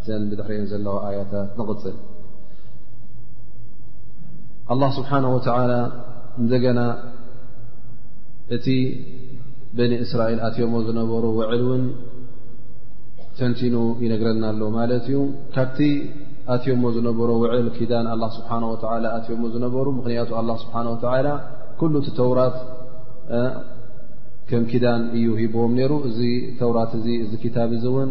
እዘን ብድሕሪኤን ዘለዋ ኣያታት ንቕፅል ኣላ ስብሓን ወተላ እንደገና እቲ በኒ እስራኤል ኣትዮሞ ዝነበሩ ውዕል እውን ተንቲኑ ይነግረና ኣሎ ማለት እዩ ካብቲ ኣትዮሞ ዝነበሩ ውዕል ኪዳን ኣላ ስብሓን ወላ ኣትዮሞ ዝነበሩ ምክንያቱ ኣላ ስብሓን ወተላ ኩሉ እቲ ተውራት ከም ኪዳን እዩ ሂብዎም ነይሩ እዚ ተውራት እዚ እዚ ክታብ እዚ እውን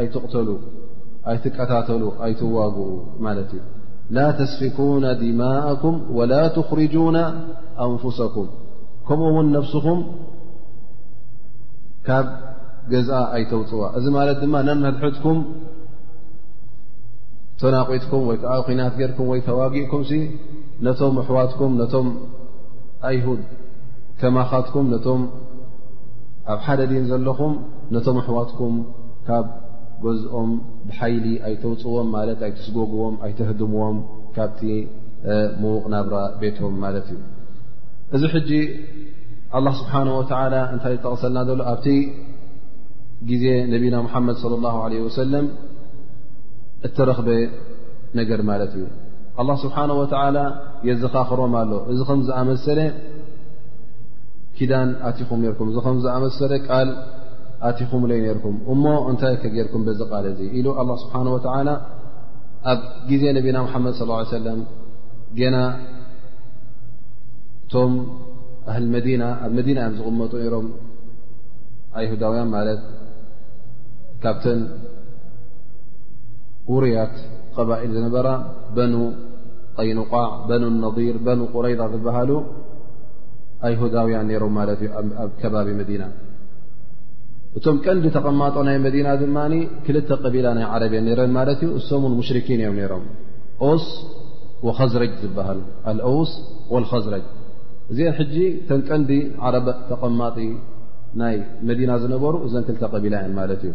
ኣይትቕተሉ ኣይትቀታተሉ ኣይትዋግኡ ማለት እዩ ላ ተስፊኩና ድማእኩም ወላ ትኽርጁና ኣንፍሰኩም ከምኡ እውን ነብስኹም ካብ ገዝኣ ኣይተውፅዋ እዚ ማለት ድማ ነንሕድሕድኩም ተናቂትኩም ወይ ከዓ ኩናት ጌርኩም ወይ ተዋጊእኩም ሲ ነቶም ኣሕዋትኩም ነቶም ኣይሁድ ከማኻትኩም ነቶም ኣብ ሓደ ዲን ዘለኹም ነቶም ኣሕዋትኩም ካብ ገዝኦም ብሓይሊ ኣይተውፅዎም ማለት ኣይትስጎግዎም ኣይተህድምዎም ካብቲ ምዉቕ ናብራ ቤቶም ማለት እዩ እዚ ሕጂ ኣላ ስብሓን ወተላ እንታይ ዝጠቕሰልና ዘሎ ኣብቲ ግዜ ነቢና ሙሓመድ ለ ላ ለ ወሰለም እተረኽበ ነገር ማለት እዩ ኣላ ስብሓን ወተላ የዘኻኽሮም ኣሎ እዚ ከም ዝኣመሰለ ኪዳን ኣቲኹም ነርኩም እዚ ከም ዝኣመሰለ ቃል ኣቲኹምለይ ነርኩም እሞ እንታይ ከጌርኩም በዚ ቃል እዚ ኢሉ ኣላ ስብሓን ወተላ ኣብ ግዜ ነቢና ሓመድ ስ ሰለም ገና እቶም ኣህል መዲና ኣብ መዲና እዮም ዝቕመጡ ነሮም ኣይሁዳውያን ማለት ካብተን ውሩያት ቐባኢል ዝነበራ በኑ ቀይንቋዕ በኑ ነር በኑ ቁረይዳ ዝበሃሉ ኣይሁዳውያን ነሮም ማለት እዩ ኣብ ከባቢ መዲና እቶም ቀንዲ ተቐማጦ ናይ መዲና ድማ ክልተ ቀቢላ ናይ ዓረብ እየን ነረን ማለት እዩ እሶም ን ሙሽርኪን እዮም ነሮም ኦስ ወኸዝረጅ ዝበሃሉ ኣልኦውስ ወልኸዝረጅ እዚአን ሕጂ ተን ቀንዲ ዓረብ ተቐማጢ ናይ መዲና ዝነበሩ እዘን ክልተ ቀቢላ እየን ማለት እዩ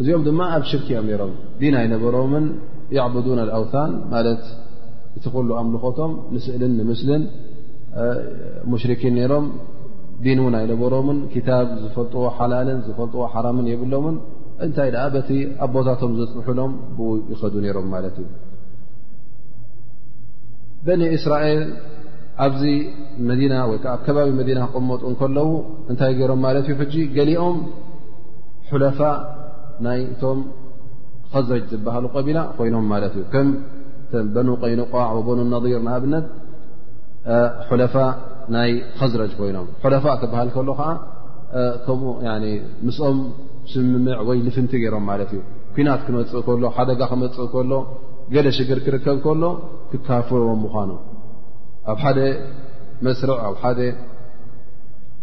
እዚኦም ድማ ኣብ ሽርኪ እዮም ነሮም ዲና ኣይነበሮምን የዕቡዱን ኣውታን ማለት እቲ ኩሉ ኣምልኾቶም ንስእልን ንምስልን ሙሽርኪን ነሮም ዲን እውን ኣይነበሮምን ክታብ ዝፈልጥዎ ሓላልን ዝፈልጥዎ ሓራምን የብሎምን እንታይ ደኣ በቲ ኣቦታቶም ዘፅንሑሎም ብኡ ይኸዱ ነይሮም ማለት እዩ በኒ እስራኤል ኣብዚ መዲና ወይ ከዓ ኣብ ከባቢ መዲና ክቕመጡ እንከለዉ እንታይ ገይሮም ማለት እዩ ሕጂ ገሊኦም ሑለፋ ናይ እቶም ኸዝረጅ ዝበሃሉ ቀቢላ ኮይኖም ማለት እዩ ከም በኑ ቀይንቋዕ ወበኑ ነር ንኣብነት ሑለፋእ ናይ ከዝረጅ ኮይኖም ሑለፋእ ክበሃል ከሎ ከዓ ከምኡ ምስኦም ስምምዕ ወይ ልፍንቲ ገይሮም ማለት እዩ ኩናት ክመፅእ ከሎ ሓደጋ ክመፅእ ከሎ ገለ ሽግር ክርከብ ከሎ ክካፍዎም ምኳኑ ኣብ ሓደ መስርዕ ኣብ ሓደ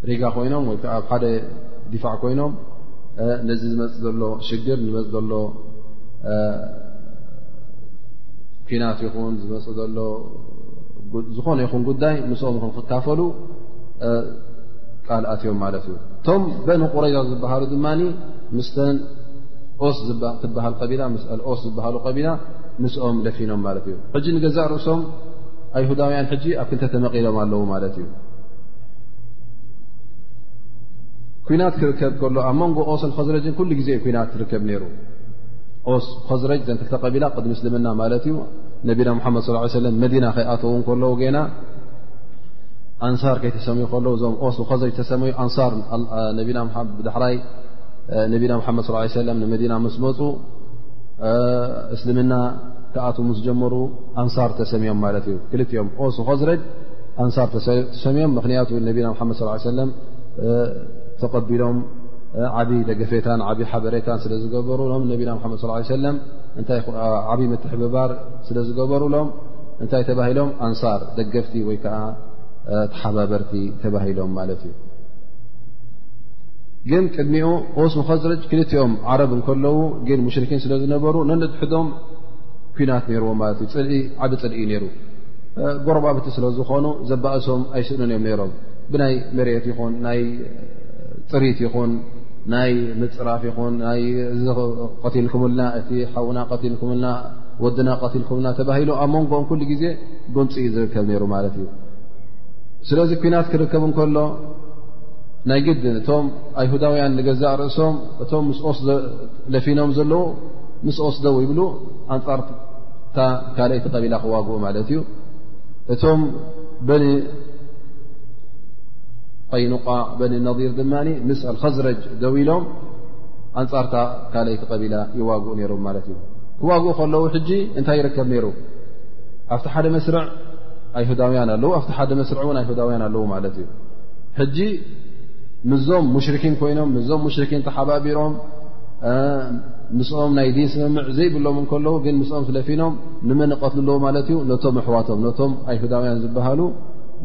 ሪጋ ኮይኖም ወይከዓ ኣብ ሓደ ዲፋዕ ኮይኖም ነዚ ዝመፅ ዘሎ ሽግር ንመፅ ዘሎ ኩናት ይኹን ዝመፅ ዘሎ ዝኾነ ይኹን ጉዳይ ምስኦም ኹም ክካፈሉ ቃል ኣትዮም ማለት እዩ እቶም በኒ ቁረይዛ ዝበሃሉ ድማ ምስተን ኦስ ትበሃል ቢላ ስ ኦስ ዝበሃሉ ቐቢላ ምስኦም ደፊኖም ማለት እዩ ሕጂ ንገዛእ ርእሶም ኣይሁዳውያን ሕጂ ኣብ ክንተ ተመቒሎም ኣለዉ ማለት እዩ ኩናት ክርከብ ከሎ ኣብ መንጎ ኦስን ከዝረጅን ኩሉ ግዜ ኩናት ትርከብ ነይሩ ኦስ ከዝረጅ ዘን ክልተ ቐቢላ ቅድሚ ምስልምና ማለት እዩ ነቢና ሙሓመድ ስ ሰለም መዲና ከይኣተዉ ከለዉ ገና ኣንሳር ከይተሰምዩ ከለዉ እዞም ኦስ ኸዘይ ዝተሰመዩ ኣንሳር ብዳሕራይ ነቢና ሓመድ ስ ሰለም ንመዲና ምስ መፁ እስልምና ክኣት ምስ ጀመሩ ኣንሳር ተሰምዮም ማለት እዩ ክልኦም ኦስ ኸዝረጅ ኣንሳር ተሰምዮም ምክንያቱ ነቢና ሓመድ ስ ሰለም ተቐቢሎም ዓብይ ደገፌታን ዓብይ ሓበሬታን ስለ ዝገበሩ ም ነቢና ሓመድ ስ ሰለም እንታይ ዓብዪ ምትሕብባር ስለ ዝገበሩሎም እንታይ ተባሂሎም ኣንሳር ደገፍቲ ወይ ከዓ ተሓባበርቲ ተባሂሎም ማለት እዩ ግን ቅድሚኡ ኦስ ኸዝረጅ ክልቲኦም ዓረብ እንከለዉ ግን ሙሽርኪን ስለ ዝነበሩ ነንድሕዶም ኩናት ነይርዎም ማለት እዩ ፅልኢ ዓብ ፅልኢ እዩ ነይሩ ጎረባብቲ ስለ ዝኾኑ ዘባእሶም ኣይስእኑን እዮም ነይሮም ብናይ መሬት ይኹን ናይ ጥሪት ይኹን ናይ ምፅራፍ ይኹን ናይ እዚ ቀትልኩምልና እቲ ሓውና ቀትልኩምልና ወድና ቀትልኩምልና ተባሂሉ ኣብ መንጎኦም ኩሉ ግዜ ጎንፂ እዩ ዝርከብ ነይሩ ማለት እዩ ስለዚ ኩናት ክርከብ እንከሎ ናይ ግድን እቶም ኣይሁዳውያን ንገዛእ ርእሶም እቶም ምስኦስ ለፊኖም ዘለዉ ምስኦስ ደው ይብሉ ኣንፃር እታ ካልይቲ ቀቢላ ክዋግኡ ማለት እዩ እቶም ቀይኑቃ በኒ ነር ድማ ምስ ኣልኸዝረጅ ደው ኢሎም ኣንፃርታ ካልይቲ ቀቢላ ይዋግኡ ነይሮም ማለት እዩ ክዋግኡ ከለዉ ሕጂ እንታይ ይርከብ ነይሩ ኣብቲ ሓደ መስርዕ ኣይሁዳውያን ኣለዉ ኣብቲ ሓደ መስርዕ እውን ኣይሁዳውያን ኣለዉ ማለት እዩ ሕጂ ምስዞም ሙሽርኪን ኮይኖም ምስዞም ሙሽርኪን ተሓባቢሮም ምስኦም ናይ ዲን ስምምዕ ዘይብሎም እንከለዉ ግን ምስኦም ስለፊኖም ንመን ይቀትልለዎ ማለት እዩ ነቶም ኣሕዋቶም ነቶም ኣይሁዳውያን ዝበሃሉ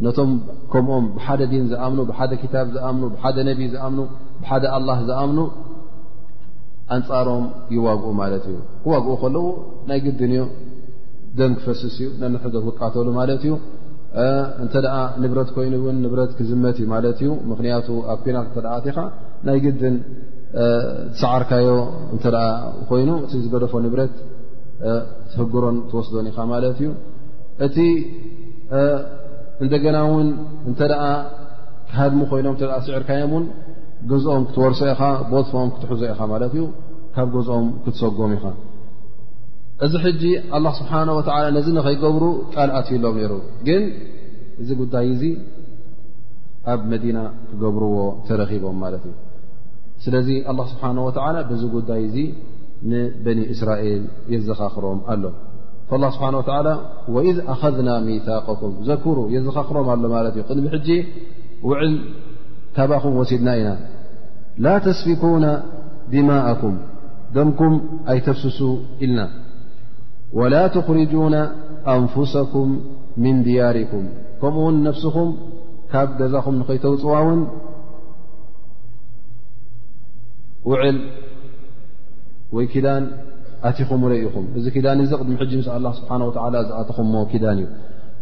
ነቶም ከምኦም ብሓደ ዲን ዝኣምኑ ብሓደ ክታብ ዝኣምኑ ብሓደ ነቢ ዝኣምኑ ብሓደ ኣላ ዝኣምኑ ኣንፃሮም ይዋግኡ ማለት እዩ ክዋግኡ ከለዉ ናይ ግድን እዩ ደም ክፈስስ እዩ ነንሕዶ ክቃተሉ ማለት እዩ እንተ ንብረት ኮይኑ ውን ንብረት ክዝመት እዩ ማለት እዩ ምክንያቱ ኣብ ኩናት እተኣትኻ ናይ ግድን ዝሰዓርካዮ እተ ኮይኑ እቲ ዝገደፎ ንብረት ትህግሮን ትወስዶን ኢኻ ማለት እዩ እንደገና ውን እንተ ክሃድሙ ኮይኖም ስዕርካዮም ን ገዝኦም ክትወርሶ ኢኻ ቦትፎም ክትሕዞ ኢኻ ማለት እዩ ካብ ገዝኦም ክትሰጎም ኢኻ እዚ ሕጂ ኣላ ስብሓን ወላ ነዚ ንኸይገብሩ ቃል ኣትዩሎም ነይሩ ግን እዚ ጉዳይ እዚ ኣብ መዲና ክገብርዎ ተረኺቦም ማለት እዩ ስለዚ ኣላ ስብሓን ወላ በዚ ጉዳይ እዚ ንበኒ እስራኤል የዘኻኽሮም ኣሎ ስብሓ وإذ أخذنا ميثاقكم زكروا يزخقرم له ت ن بحجي وعل بخم وسدنا ن لا تسفكون دماءكم دمكم أي تفسسوا إلن ولا تخرجون أنفسكم من دياركم كمኡ نفسخم كب ذخم نخيتوፅوون وعل وي كدن ኣቲኹም ኢኹም እዚ ኪዳን እዚ ቅድሚ ሕጂ ምስ ኣላ ስብሓን ወላ ዝኣተኹሞ ኪዳን እዩ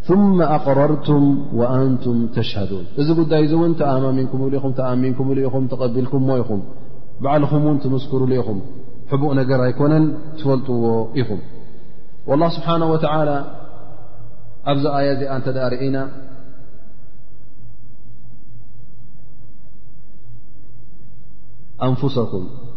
ثመ ኣቅረርቱም ወኣንቱም ተሽሃዱን እዚ ጉዳይ እዚ እውን ተኣማሚንኩም ኢኹም ተኣሚንኩም ኢኹም ተቐቢልኩምሞ ኢኹም ባዕልኹም እውን ትምስክሩሉ ኢኹም ሕቡእ ነገር ኣይኮነን ትፈልጥዎ ኢኹም ወላ ስብሓን ወተላ ኣብዚ ኣያ እዚኣ እንተ ኣ ርኢና ኣንፍሰኩም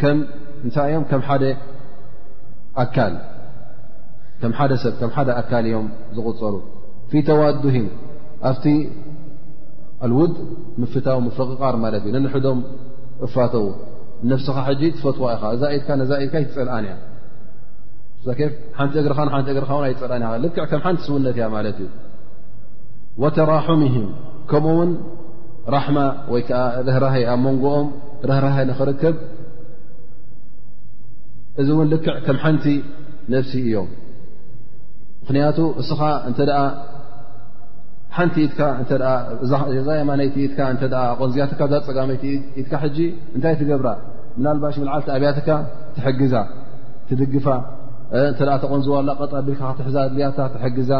ከምእንታይ እዮም ከም ሓደ ኣካል ከም ሓደ ሰብ ከም ሓደ ኣካል እዮም ዝቁፀሩ ፊ ተዋድሂም ኣብቲ ኣልውድ ምፍታዊ ምፍቕቓር ማለት እዩ ነንሕዶም እፋተው ነፍስኻ ሕጂ ትፈትዋ ኢኻ እዛ ኢድካ ነዛ ኢድካ ይትፀልኣን እያ ሓንቲ እግርኻ ሓንቲ እግርኻ ውን ኣይፀልኣን ኢ ልክዕ ከም ሓንቲ ስውነት እያ ማለት እዩ ወተራሑምህም ከምኡ ውን ራሕማ ወይ ከዓ ርህራሀ ኣብ መንጎኦም ራህራሀ ንኽርከብ እዚ እውን ልክዕ ከም ሓንቲ ነፍሲ እዮም ምኽንያቱ እስኻ እተ ሓንቲ ኢትካ እዛ የማነይቲ ኢትካ እተ ኣቆንዝያትካ እዛ ፀጋመይቲ ኢትካ ሕጂ እንታይ ትገብራ ምናልባሽ ምልዓልቲ ኣብያትካ ትሕግዛ ትድግፋ እተ ተቆንዝዋላ ቀጣቢልካ ክትሕዛ ድያታ ትሕግዛ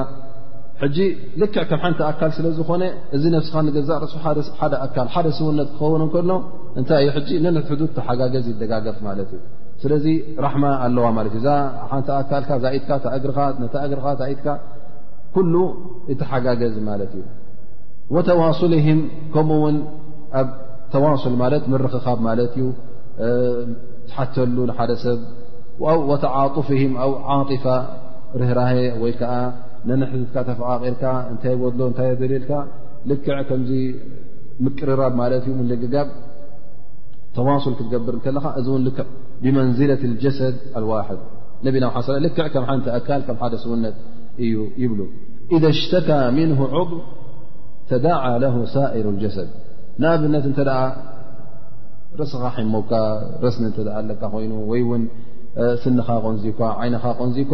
ሕጂ ልክዕ ከም ሓንቲ ኣካል ስለ ዝኾነ እዚ ነብስኻ ንገዛእ ርእሱ ሓደ ኣካል ሓደ ስውነት ክኸውን ከሎ እንታይ እዩ ሕጂ ነንሕዱ ተሓጋገዝ ይደጋገፍ ማለት እዩ ስለዚ ራሕማ ኣለዋ ማለት እዩ እዛ ሓንቲ ኣካልካ ዛኢትካ ታእግርኻ ነታ እግርኻ ታኢትካ ኩሉ ይተሓጋገዝ ማለት እዩ ወተዋሱልህም ከምኡ ውን ኣብ ተዋሱል ማለት ምርኽኻብ ማለት እዩ ትሓተሉ ንሓደ ሰብ ወተዓጡፍህም ኣብ ዓጢፋ ርህራሀ ወይ ከዓ ነንሕዝትካ ተፈቓቒርካ እንታይ ጎድሎ እንታይ የበልልካ ልክዕ ከምዚ ምቅርራብ ማለት እዩ ምልግጋብ ተዋሱል ክትገብር ከለኻ እዚ እውን ልክዕ ብመንዝለት ጀሰድ ኣልዋሕድ ነቢና ሓሰ ልክዕ ከም ሓንቲ ኣካል ከም ሓደ ስውነት እዩ ይብሉ ኢደ ሽተካ ምን ዑብ ተዳዓ ለ ሳኢሩ ጀሰድ ንኣብነት እንተ ርእስኻ ሒሞካ ረስኒ ኣለካ ኮይኑ ወይ ውን ስንኻ ቆንዚኳ ዓይነኻ ቆንዚኳ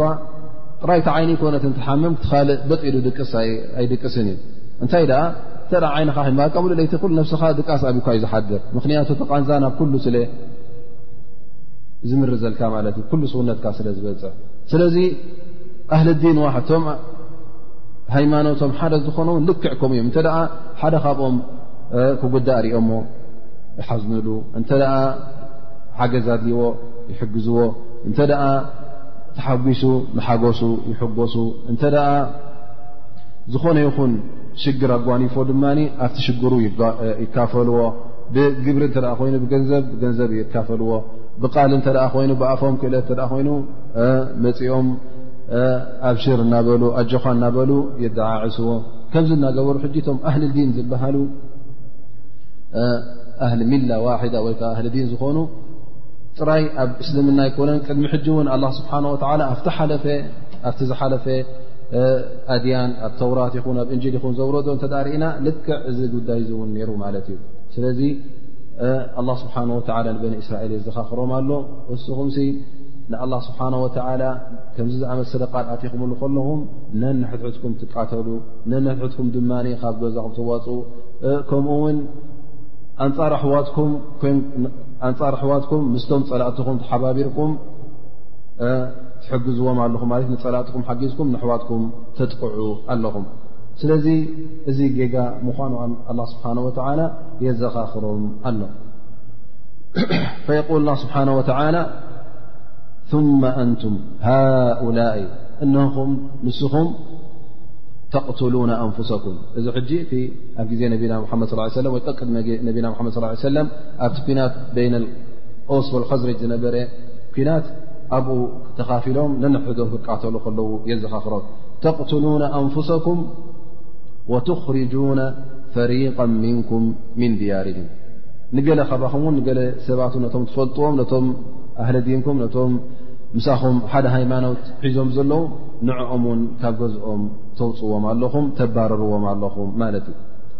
ጥራይ እቲ ዓይኒ ኮነት ትሓምም ትካልእ በጥ ኢሉ ድቅስ ኣይድቅስን እዩ እንታይ ደኣ እተ ዓይንኻ ሒማ ቀብሉ ለይቲ ኩሉ ነብስኻ ድቃስ ኣብካ እዩ ዝሓድር ምክንያቱ እቲ ቃንዛ ናብ ኩሉ ስለ ዝምርዘልካ ማለት እዩ ኩሉ ስውነትካ ስለ ዝበፅ ስለዚ ኣህሊ ዲን ዋሕቶም ሃይማኖቶም ሓደ ዝኾኑ ውን ልክዕ ከምኡ እዮም እንተ ሓደ ካብኦም ክጉዳእ ሪኦሞ ይሓዝንሉ እንተ ሓገዝ ኣድልዎ ይሕግዝዎ እንተ ተሓጒሱ ንሓጎሱ ይሕጎሱ እንተ ዝኾነ ይኹን ሽግር ኣጓኒፎ ድማ ኣብቲ ሽግሩ ይካፈልዎ ብግብሪ እተ ኮይኑ ብገንዘብ ብገንዘብ ይካፈልዎ ብቃል እተ ኮይኑ ብኣፎም ክእለት እተ ኮይኑ መፂኦም ኣብሽር እናበሉ ኣጆኻ እናበሉ የደዓዕስዎ ከምዚ እናገበሩ ሕጂ እቶም ኣህሊ ዲን ዝበሃሉ ኣህሊ ሚላ ዋሒዳ ወይከዓ ኣህሊ ዲን ዝኾኑ ጥራይ ኣብ እስልምና ኣይኮነን ቅድሚ ሕጂ እውን ኣላ ስብሓን ወላ ኣብቲ ሓለፈ ኣብቲ ዝሓለፈ ኣድያን ኣብ ተውራት ይኹን ኣብ እንጅል ይኹን ዘውረዶ እተ ርእና ልክዕ እዚ ጉዳይ እዚ እውን ነይሩ ማለት እዩ ስለዚ ኣላ ስብሓን ወላ ንበኒ እስራኤል የዘኻኽሮም ኣሎ እስኹምሲ ንኣላ ስብሓን ወላ ከምዚ ዝኣመሰለ ቃል ኣትኹምሉ ከለኹም ነንሕትሕትኩም ትቃተሉ ነንሕትሕትኩም ድማ ካብ ገዛኹም ትዋፅኡ ከምኡ ውን ኣንፃር ኣሕዋትኩም ኣንጻር ኣሕዋትኩም ምስቶም ጸላእትኹም ተሓባቢርኩም ትሕግዝዎም ኣለኹም ማለት ንጸላእትኩም ሓጊዝኩም ንኣሕዋትኩም ተጥቕዑ ኣለኹም ስለዚ እዚ ጌጋ ምዃኑ ኣላ ስብሓን ወተላ የዘኻኽሮም ኣሎ ፈየቁል ላ ስብሓን ወተላ ثመ ኣንቱም ሃኡላይ እነኹም ንስኹም ተቕትሉና ኣንፍሰኩም እዚ ሕጂ እቲ ኣብ ግዜ ነቢና ሓመድ ስ ሰለም ወይ ጠቅድ ነቢና ሓመድ ስ ሰለም ኣብቲ ኩናት በይነ ኦስ ወልከዝረጅ ዝነበረ ኩናት ኣብኡ ተኻፊሎም ነንሕዶም ክቃተሉ ከለዉ የዘኻኽሮ ተቕትሉነ ኣንፍሰኩም ወትኽርጁነ ፈሪቀ ምንኩም ምን ድያርህም ንገለ ካባኹም ውን ንገለ ሰባት ነቶም ትፈልጥዎም ነቶም ኣህለ ዲንኩም ነቶም ምሳኹም ሓደ ሃይማኖት ሒዞም ዘለዉ ንዕኦም ውን ካብ ገዝኦም ተውፅዎም ኣለኹም ተባረርዎም ኣለኹም ማለት እዩ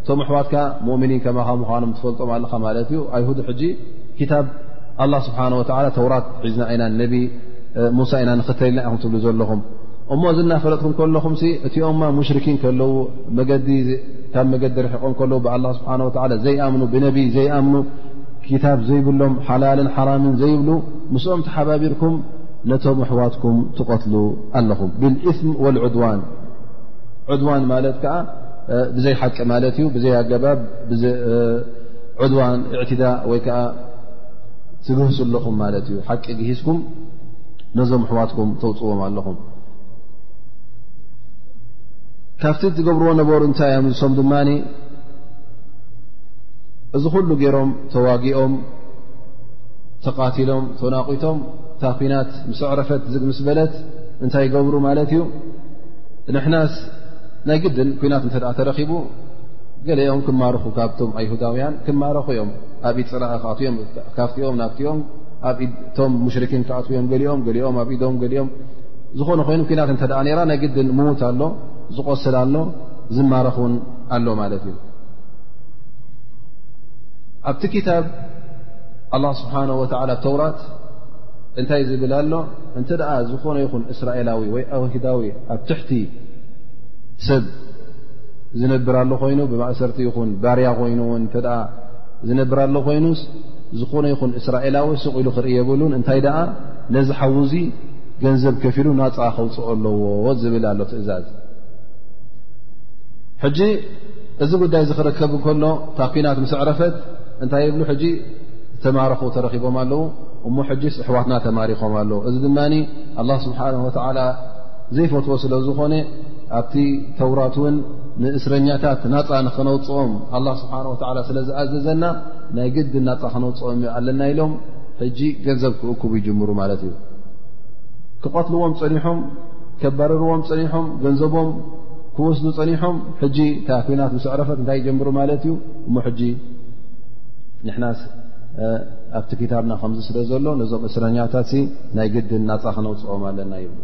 እቶም ኣሕዋትካ ሙእምኒን ከማኻ ምዃኖም ትፈልጦም ኣለኻ ማለት እዩ ኣይሁድ ሕጂ ክታብ ኣላ ስብሓን ወላ ተውራት ሒዝና ኢና ነቢ ሙሳ ኢና ንኽተል ኢና ኢኹም ትብሉ ዘለኹም እሞ እዚ እናፈለጥኩም ከለኹም እቲኦማ ሙሽርኪን ከለዉ ካብ መገዲ ርሒቆም ከለዉ ብኣላ ስብሓን ወላ ዘይኣምኑ ብነቢይ ዘይኣምኑ ክታብ ዘይብሎም ሓላልን ሓራምን ዘይብሉ ምስኦም ተሓባቢርኩም ነቶም ኣሕዋትኩም ትቐትሉ ኣለኹም ብልእስም ወልዑድዋን ዑድዋን ማለት ከዓ ብዘይ ሓቂ ማለት እዩ ብዘይ ኣገባብ ዕድዋን እዕትዳ ወይ ከዓ ትግህሱ ኣለኹም ማለት እዩ ሓቂ ግሂዝኩም ነዞም ኣሕዋትኩም ተውፅዎም ኣለኹም ካብቲ ትገብርዎ ነበሩ እንታይ እዮም ዝሶም ድማ እዚ ኩሉ ገይሮም ተዋጊኦም ተቓቲሎም ተናቂቶም እታ ኩናት ምስ ዕረፈት ዝግ ምስ በለት እንታይ ይገብሩ ማለት እዩ ንሕናስ ናይ ግድን ኩናት እተ ተረኪቡ ገሊኦም ክማርኹ ካብቶም ኣይሁዳውያን ክማረኹ እዮም ኣብ ኢድ ፅላእ ክኣትዮም ካብቲኦም ናብቲኦም ኣብ ኢድቶም ሙሽርኪን ክኣትዉ እዮም ገሊኦም ገሊኦም ኣብ ኢዶም ገሊኦም ዝኾነ ኮይኑ ኩናት እተ ራ ናይ ግድን ምዉት ኣሎ ዝቆስል ኣሎ ዝማረኽ ውን ኣሎ ማለት እዩ ኣብቲ ክታብ ኣላ ስብሓን ወተላ ተውራት እንታይ ዝብል ኣሎ እንተ ዝኾነ ይኹን እስራኤላዊ ወይ ኣይሁዳዊ ኣብ ትሕቲ ሰብ ዝነብር ኣሎ ኮይኑ ብማእሰርቲ ይኹን ባርያ ኮይኑ ውን እተ ዝነብር ኣሎ ኮይኑስ ዝኾነ ይኹን እስራኤላዊ ስቕ ኢሉ ክርኢ የብሉን እንታይ ደኣ ነዚ ሓዉ እዙ ገንዘብ ከፊ ሉ ናፃ ከውፅኦ ኣለዎ ዝብል ኣሎ ትእዛዝ ሕጂ እዚ ጉዳይ እዚ ክርከብ ከሎ እታ ኩናት ምስዕረፈት እንታይ ይብሉ ሕጂ ዝተማረኹ ተረኪቦም ኣለዉ እሞ ሕጂስ ኣሕዋትና ተማሪኾም ኣለዉ እዚ ድማ ኣላ ስብሓን ወተዓላ ዘይፈትዎ ስለ ዝኾነ ኣብቲ ተውራት እውን ንእስረኛታት ናፃ ንክነውፅኦም ኣላ ስብሓን ወላ ስለ ዝኣዘዘና ናይ ግዲ ናፃ ክነውፅኦም ኣለና ኢሎም ሕጂ ገንዘብ ክእክቡ ይጅምሩ ማለት እዩ ክቐትልዎም ፀኒሖም ከባረርዎም ፀኒሖም ገንዘቦም ክወስዱ ፀኒሖም ሕጂ እታ ኩናት ምስ ዕረፈት እንታይ ይጀምሩ ማለት እዩ እሞ ሕጂ ንሕናስ ኣብቲ ክታብና ከምዚ ስለ ዘሎ ነዞም እስረኛታት ናይ ግድን ናፃ ክነውፅኦም ኣለና ይብሉ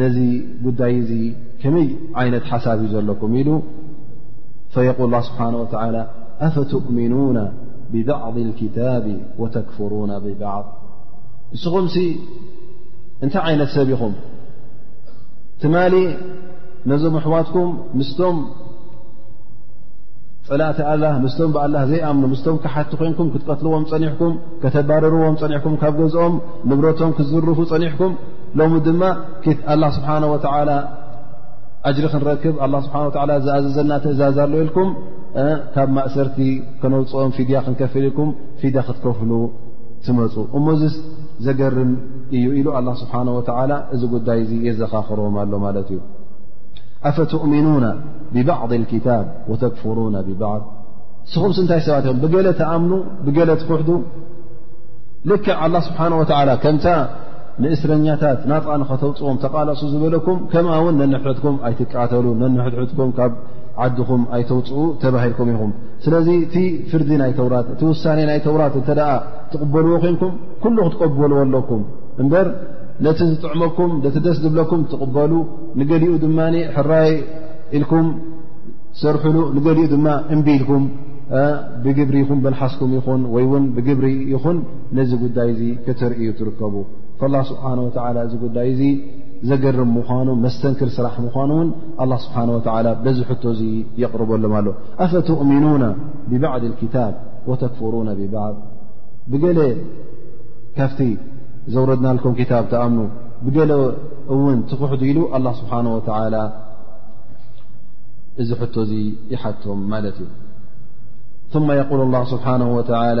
ነዚ ጉዳይ እዚ ከመይ ዓይነት ሓሳብ እዩ ዘለኩም ኢሉ ፈየቁል ስብሓ ወላ ኣፈትእሚኑና ብባዕض ክታብ ወተክፍሩና ብባዕض ንስኹም ሲ እንታይ ዓይነት ሰብ ኢኹም ትማሊ ነዞም ኣሕዋትኩም ምስቶም ፀላእቲ ኣላ ምስቶም ብኣላ ዘይኣምኑ ምስቶም ካሓቲ ኮንኩም ክትቀትልዎም ፀኒሕኩም ከተባረርዎም ፀኒሕኩም ካብ ገዝኦም ንብረቶም ክትዝርፉ ፀኒሕኩም ሎሚ ድማ ኣላ ስብሓን ወተላ ኣጅሪ ክንረክብ ኣ ስብሓ ወላ ዝኣዘዘና ትእዛዝ ኣሎ ኢልኩም ካብ ማእሰርቲ ከነውፅኦም ፊድያ ክንከፍል ኢልኩም ፊድያ ክትከፍሉ ትመፁ እሞዚ ዘገርም እዩ ኢሉ ኣላ ስብሓን ወተላ እዚ ጉዳይ እዚ የዘኻኽሮም ኣሎ ማለት እዩ ኣፈትእሚኑና ብባዕض ክታብ ወተክፍሩና ብባዕض ንስኹም ስንታይ ሰባት ኹም ብገለ ተኣምኑ ብገለ ትክሕዱ ልክዕ ኣላ ስብሓን ወተላ ከምታ ንእስረኛታት ናፃ ንኸተውፅዎም ተቓለሱ ዝበለኩም ከምኣ ውን ነንሕድኩም ኣይትቃተሉ ነንሕድሕድኩም ካብ ዓድኹም ኣይተውፅኡ ተባሂልኩም ኢኹም ስለዚ እቲ ፍርዲ ናይ ተውራት እቲ ውሳኔ ናይ ተውራት እንተ ትቕበልዎ ኮንኩም ኩሉ ክትቀበልዎ ኣለኩም እምበር ነቲ ዝጥዕመኩም ነቲ ደስ ዝብለኩም ትቕበሉ ንገሊኡ ድማ ሕራይ ኢልኩም ሰርሕሉ ንገሊኡ ድማ እምቢ ኢልኩም ብግብሪ ይኹን በልሓስኩም ይኹን ወይ ውን ብግብሪ ይኹን ነዚ ጉዳይ እዚ ከተርእዩ ትርከቡ ላ ስብሓን ወላ እዚ ጉዳይ እዚ ዘገርም ምኳኑ መስተንክር ስራሕ ምኳኑ እውን ኣላ ስብሓን ወላ በዚ ሕቶ እዚ የቕርበሎም ኣሎ ኣፈትእሚኑና ብባዕድ ክታብ ወተክፍሩና ብባዕ ብገለ ካብቲ ዘውረድናልኩም ክታብ ተኣምኑ ብገለ እውን ትኽሕዱ ኢሉ ኣላ ስብሓን ወላ እዚ ሕቶ እዚ ይሓቶም ማለት እዩ ማ የቁል ላ ስብሓን ወላ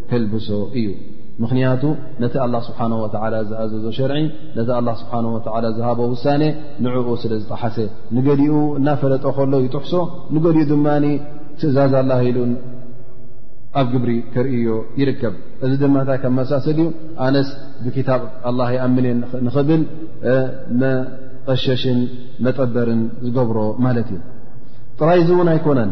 ከልብሶ እዩ ምኽንያቱ ነቲ ኣላ ስብሓን ወላ ዝኣዘዞ ሸርዒ ነቲ ኣላ ስብሓን ወላ ዝሃቦ ውሳነ ንዕኡ ስለ ዝጠሓሰ ንገሊኡ እናፈለጦ ከሎ ይጥሕሶ ንገሊኡ ድማ ትእዛዝ ኣላ ኢሉን ኣብ ግብሪ ከርእዮ ይርከብ እዚ ድማ እንታይ ከም መሳሰል እዩ ኣነስ ብክታብ ኣላ ይኣምን እየ ንኽብል መቐሸሽን መጠበርን ዝገብሮ ማለት እዩ ጥራይ እዚ እውን ኣይኮነን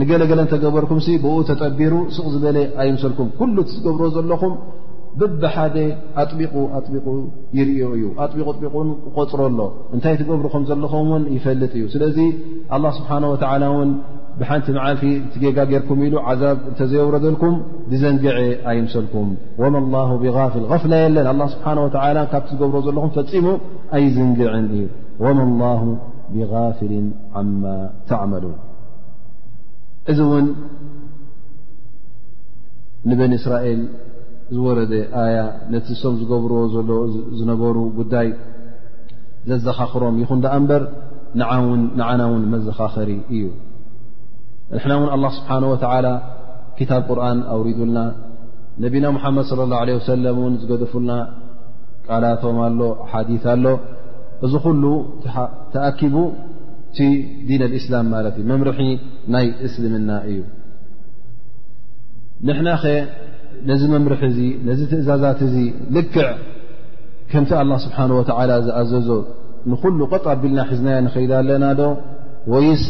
ንገለገለ እንተገበርኩም ብኡ ተጠቢሩ ስቕ ዝበለ ኣይምሰልኩም ኩሉ ትገብሮ ዘለኹም ብብሓደ ኣጥቢቑ ኣጥቢቑ ይርዮ እዩ ኣጥቢቑ ኣጥቢቑ ቆፅሮ ኣሎ እንታይ ትገብሩ ከም ዘለኹም ውን ይፈልጥ እዩ ስለዚ ኣላ ስብሓን ወተላ ውን ብሓንቲ መዓልቲ ትጌጋ ጌርኩም ኢሉ ዓዛብ እንተዘየውረደልኩም ብዘንግዐ ኣይምሰልኩም ወመ ላ ብጋፍል ፍላ የለን ኣላ ስብሓን ወላ ካብ ትገብሮ ዘለኹም ፈፂሙ ኣይዝንግዕን እዩ ወመ ላ ብጋፍልን ዓማ ተዕመሉን እዚ እውን ንበኒ እስራኤል ዝወረደ ኣያ ነቲ ሶም ዝገብርዎ ዘሎ ዝነበሩ ጉዳይ ዘዘኻኽሮም ይኹን ደኣ እምበር ንዓና እውን መዘኻኸሪ እዩ ንሕና እውን ኣላ ስብሓን ወተዓላ ክታብ ቁርን ኣውሪዱልና ነቢና ሙሓመድ ለ ላ ለ ወሰለም እውን ዝገደፉልና ቃላቶም ኣሎ ሓዲ ኣሎ እዚ ኩሉ ተኣኪቡ እቲ ዲን ኣልእስላም ማለት እዩ መምርሒ ናይ እስልምና እዩ ንሕና ኸ ነዚ መምርሒ እዚ ነዚ ትእዛዛት እዚ ልክዕ ከምቲ ኣላ ስብሓን ወተዓላ ዝኣዘዞ ንኹሉ ቆጥ ኣቢልና ሒዝናዮ ንኸይዳ ኣለና ዶ ወይስ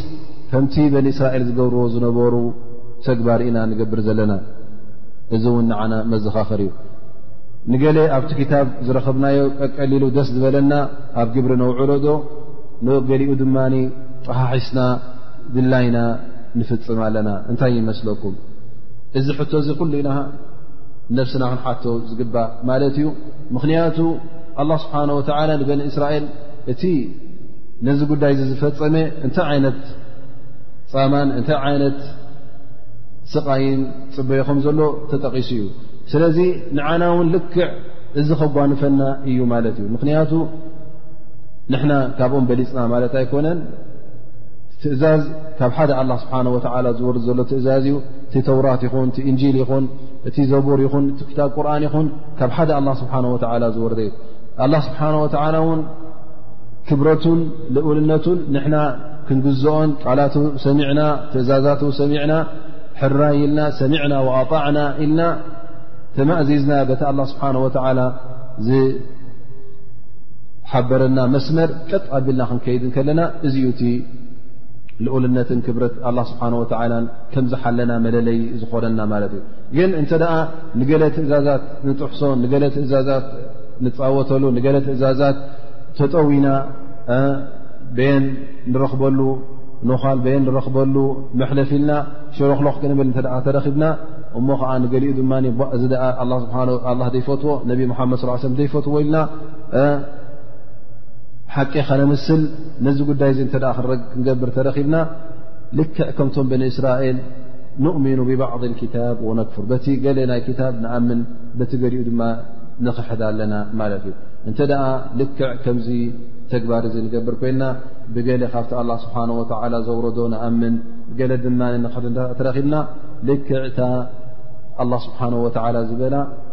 ከምቲ በኒ እስራኤል ዝገብርዎ ዝነበሩ ተግባር ኢና ንገብር ዘለና እዚ እውን ንዓና መዘኻኽር እዩ ንገሌ ኣብቲ ክታብ ዝረኸብናዮ ቀቀሊሉ ደስ ዝበለና ኣብ ግብሪ ነውዕሎ ዶ ንገሊኡ ድማ ጠሓሒስና ድላይና ንፍፅም ኣለና እንታይ ይመስለኩም እዚ ሕቶ እዚ ኩሉ ኢና ነብስና ክንሓቶ ዝግባእ ማለት እዩ ምኽንያቱ ኣላ ስብሓን ወተላ ንበኒ እስራኤል እቲ ነዚ ጉዳይ እዚ ዝፈፀመ እንታይ ዓይነት ፃማን እንታይ ዓይነት ስቓይን ፅበዮ ከም ዘሎ ተጠቒሱ እዩ ስለዚ ንዓና እውን ልክዕ እዚ ከጓንፈና እዩ ማለት እዩ ምክንያቱ ንሕና ካብኦም በሊፅና ማለት ኣይኮነን ትእዛዝ ካብ ሓደ ኣላ ስብሓን ወላ ዝወርድ ዘሎ ትእዛዝ እዩ እቲ ተውራት ይኹን እቲ እንጂል ይኹን እቲ ዘቡር ይኹን እቲ ክታብ ቁርን ይኹን ካብ ሓደ ኣላ ስብሓን ወላ ዝወርደ እዩ ኣላ ስብሓን ወላ እውን ክብረቱን ልኡልነቱን ንሕና ክንግዝኦን ቃላቱ ሰሚዕና ትእዛዛት ሰሚዕና ሕራይ ኢልና ሰሚዕና ኣጣዕና ኢልና ተማእዚዝና በቲ ኣላ ስብሓን ወላ ሓበረና መስመር ቀጥ ኣቢልና ክንከይድ ከለና እዚ ዩ እቲ ልኡልነትን ክብረት ኣላ ስብሓን ወተላ ከምዝሓለና መለለይ ዝኾነና ማለት እዩ ግን እንተ ደኣ ንገለ ትእዛዛት ንጥሕሶ ንገለ ትእዛዛት ንፃወተሉ ንገለ ትእዛዛት ተጠዊና በየን ንረኽበሉ ኖኻል በየን ንረኽበሉ መሕለፊ ኢልና ሽሮክሎኽ ክንብል እተ ተረኺብና እሞ ከዓ ንገሊኡ ድማ እዚ ስብሓ ዘይፈትዎ ነቢ ሙሓመድ ስ ሰለም ዘይፈትዎ ኢልና ሓቂ ከነምስል ነዚ ጉዳይ እዚ ተ ክንገብር ተረኺብና ልክዕ ከምቶም ብኒ እስራኤል ንእሚኑ ብባዕض ክታብ ወነክፍር በቲ ገለ ናይ ክታብ ንኣምን በቲ ገሊኡ ድማ ንኽሕዳ ኣለና ማለት እዩ እንተ ደኣ ልክዕ ከምዚ ተግባር እዚ ንገብር ኮይና ብገለ ካብቲ ኣላ ስብሓን ወተላ ዘውረዶ ንኣምን ገለ ድማ ንክሕድ ተረኺብና ልክዕታ ኣላ ስብሓን ወተላ ዝበላ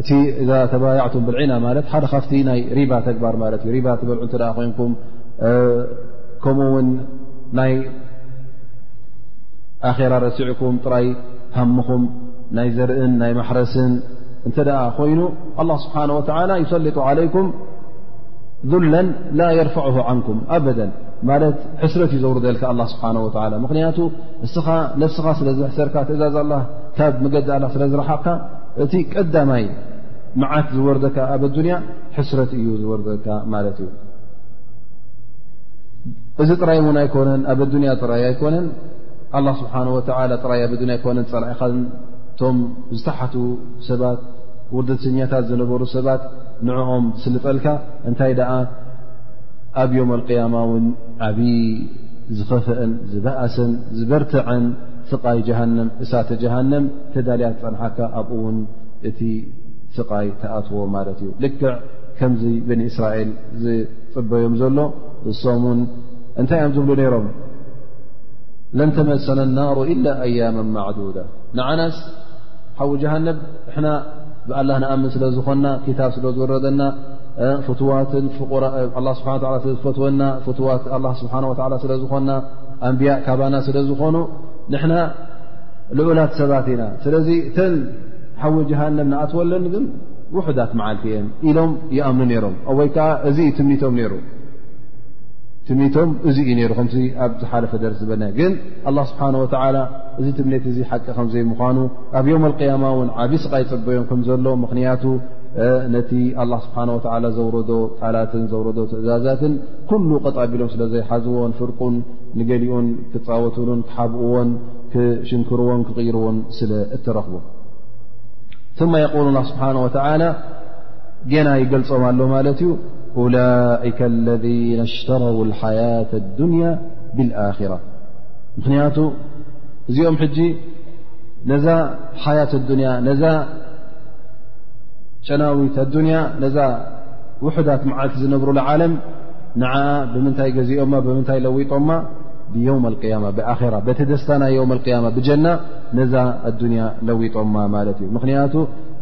እቲ እዛ ተባያዕቱም ብልዒና ማለት ሓደ ካብቲ ናይ ሪባ ተግባር ማለት እዩ ሪባ ትበልዑ እተ ኮይንኩም ከምኡ ውን ናይ ኣኼራ ረሲዕኩም ጥራይ ሃምኹም ናይ ዘርእን ናይ ማሕረስን እንተ ኮይኑ ኣላ ስብሓን ወተላ ይሰልጡ ዓለይኩም ዱለን ላ የርፈዑ ዓንኩም ኣበደን ማለት ሕስረት እዩ ዘውርደልካ ኣላ ስብሓን ወላ ምክንያቱ እስኻ ነስኻ ስለ ዘሕሰርካ ትእዛዝ ኣላ ካብ መገዲ ኣላ ስለ ዝረሓቕካ እቲ ቀዳማይ መዓት ዝወርደካ ኣብ ኣዱንያ ሕስረት እዩ ዝወርደካ ማለት እዩ እዚ ጥራይ እውን ኣይኮነን ኣብ ኣዱንያ ጥራይ ኣይኮነን ኣላ ስብሓን ወተላ ጥራይ ኣብ ኣዱንያ ኣይኮነን ፀላዒኻን እቶም ዝተሓቱ ሰባት ውርደተኛታት ዝነበሩ ሰባት ንዕኦም ዝስልጠልካ እንታይ ደኣ ኣብ ዮም ኣልቅያማ እውን ዓብዪ ዝኸፍአን ዝበእሰን ዝበርትዐን ስቃይ ጀሃንም እሳተ ጀሃንም ተዳልያ ዝፀንሓካ ኣብኡ ውን እቲ ስቃይ ተኣትዎ ማለት እዩ ልክዕ ከምዚ ብኒ እስራኤል ዝፅበዮም ዘሎ እሶም ውን እንታይ እዮም ዝብሉ ነይሮም ለንተመሰነ ናሩ ኢላ ኣያማ ማዕዱዳ ንዓናስ ሓዊ ጀሃነብ ንሕና ብኣላ ንኣምን ስለ ዝኾና ክታብ ስለ ዝወረደና ፍትዋትን ስብሓ ዝፈትወና ፍትዋት ስብሓ ስለ ዝኾና ኣንብያእ ካባና ስለ ዝኾኑ ንሕና ልዑላት ሰባት ኢና ስለዚ እተን ሓዊ ጀሃንም ንኣትወለን ግን ውሑዳት መዓልቲ እየን ኢሎም ይኣምኑ ነይሮም ወይ ከዓ እዚ ዩ ትምኒቶም ነይሩ ትምኒቶም እዚ እዩ ነይሩ ከምዚ ኣብ ዝሓለፈ ደር ዝበና ግን ኣላ ስብሓን ወተላ እዚ ትምኒት እዚ ሓቂ ከምዘይምኳኑ ኣብ ዮም ኣልቅያማ እውን ዓብዪ ስቃ ይፅበዮም ከም ዘሎ ምኽንያቱ ነቲ ኣላ ስብሓን ወተላ ዘውረዶ ቃላትን ዘውረዶ ትእዛዛትን ኩሉ ቀጥ ኣቢሎም ስለ ዘይሓዝዎን ፍርቁን ንገሊኡን ክፃወትሉን ክሓብእዎን ክሽንክርዎን ክቕይርዎን ስለ እትረኽቡ ثመ የقሉ ላ ስብሓን ወተላ ጌና ይገልፆም ኣሎ ማለት እዩ ላይከ ለذ ሽተረው ሓያት ኣዱንያ ብልኣራ ምኽንያቱ እዚኦም ሕጂ ነዛ ሓያት ኣዱንያ ነዛ ጨናዊት ኣዱንያ ነዛ ውሑዳት መዓልቲ ዝነብሩሉ ዓለም ንዓ ብምንታይ ገዜኦማ ብምንታይ ለዊጦማ ብዮውም ኣልቅያማ ብኣራ በቲ ደስታ ናይ ዮም ኣልቅያማ ብጀና ነዛ ኣዱንያ ለዊጦማ ማለት እዩ ምኽንያቱ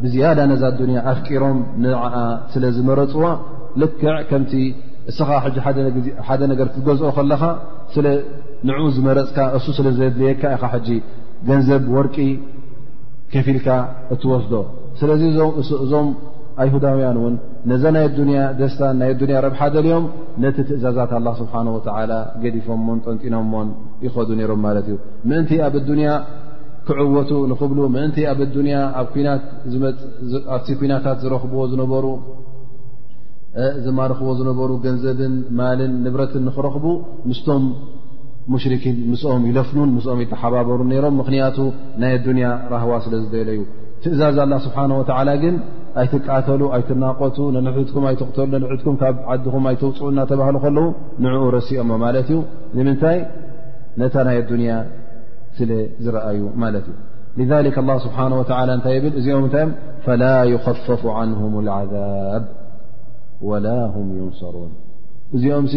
ብዝያዳ ነዛ ኣዱንያ ኣፍቂሮም ንዓ ስለ ዝመረፅዋ ልክዕ ከምቲ እስኻ ሕጂ ሓደ ነገር ክትገዝኦ ከለኻ ስለ ንዑ ዝመረፅካ እሱ ስለ ዘድልየካ ኢኻ ሕጂ ገንዘብ ወርቂ ከፊልካ እትወስዶ ስለዚ እዞም ኣይሁዳውያን እውን ነዛ ናይ ኣዱንያ ደስታን ናይ ኣዱንያ ረብሓ ደልዮም ነቲ ትእዛዛት ኣላ ስብሓን ወተዓላ ገዲፎሞን ጠንጢኖሞን ይኸዱ ነይሮም ማለት እዩ ምእንቲ ኣብ ኣዱንያ ክዕወቱ ንኽብሉ ምእንቲ ኣብ ኣዱንያ ኣብ ኩናት ዝመኣብቲ ኩናታት ዝረኽብዎ ዝነበሩ ዝማርኽዎ ዝነበሩ ገንዘብን ማልን ንብረትን ንኽረኽቡ ምስቶም ሙሽርኪን ምስኦም ይለፍኑን ምስኦም ይተሓባበሩ ነይሮም ምኽንያቱ ናይ ኣዱንያ ራህዋ ስለ ዝደለዩ ትእዛዝ ኣላ ስብሓን ወተዓላ ግን ኣይትቃተሉ ኣይትናቆቱ ንንሕትኩም ኣይትቕተሉ ንንሕትኩም ካብ ዓድኹም ኣይትውፅኡ እናተባህሉ ከለዉ ንዕኡ ረሲኦሞ ማለት እዩ ንምንታይ ነታ ናይ ኣዱንያ ስለ ዝረኣዩ ማለት እዩ ሊዛሊክ ኣላ ስብሓን ወተዓላ እንታይ ይብል እዚኦም እንታይዮም ፈላ ይኸፈፉ ዓንሁም ልዓዛብ ወላ ሁም ዩንሰሩን እዚኦም ሲ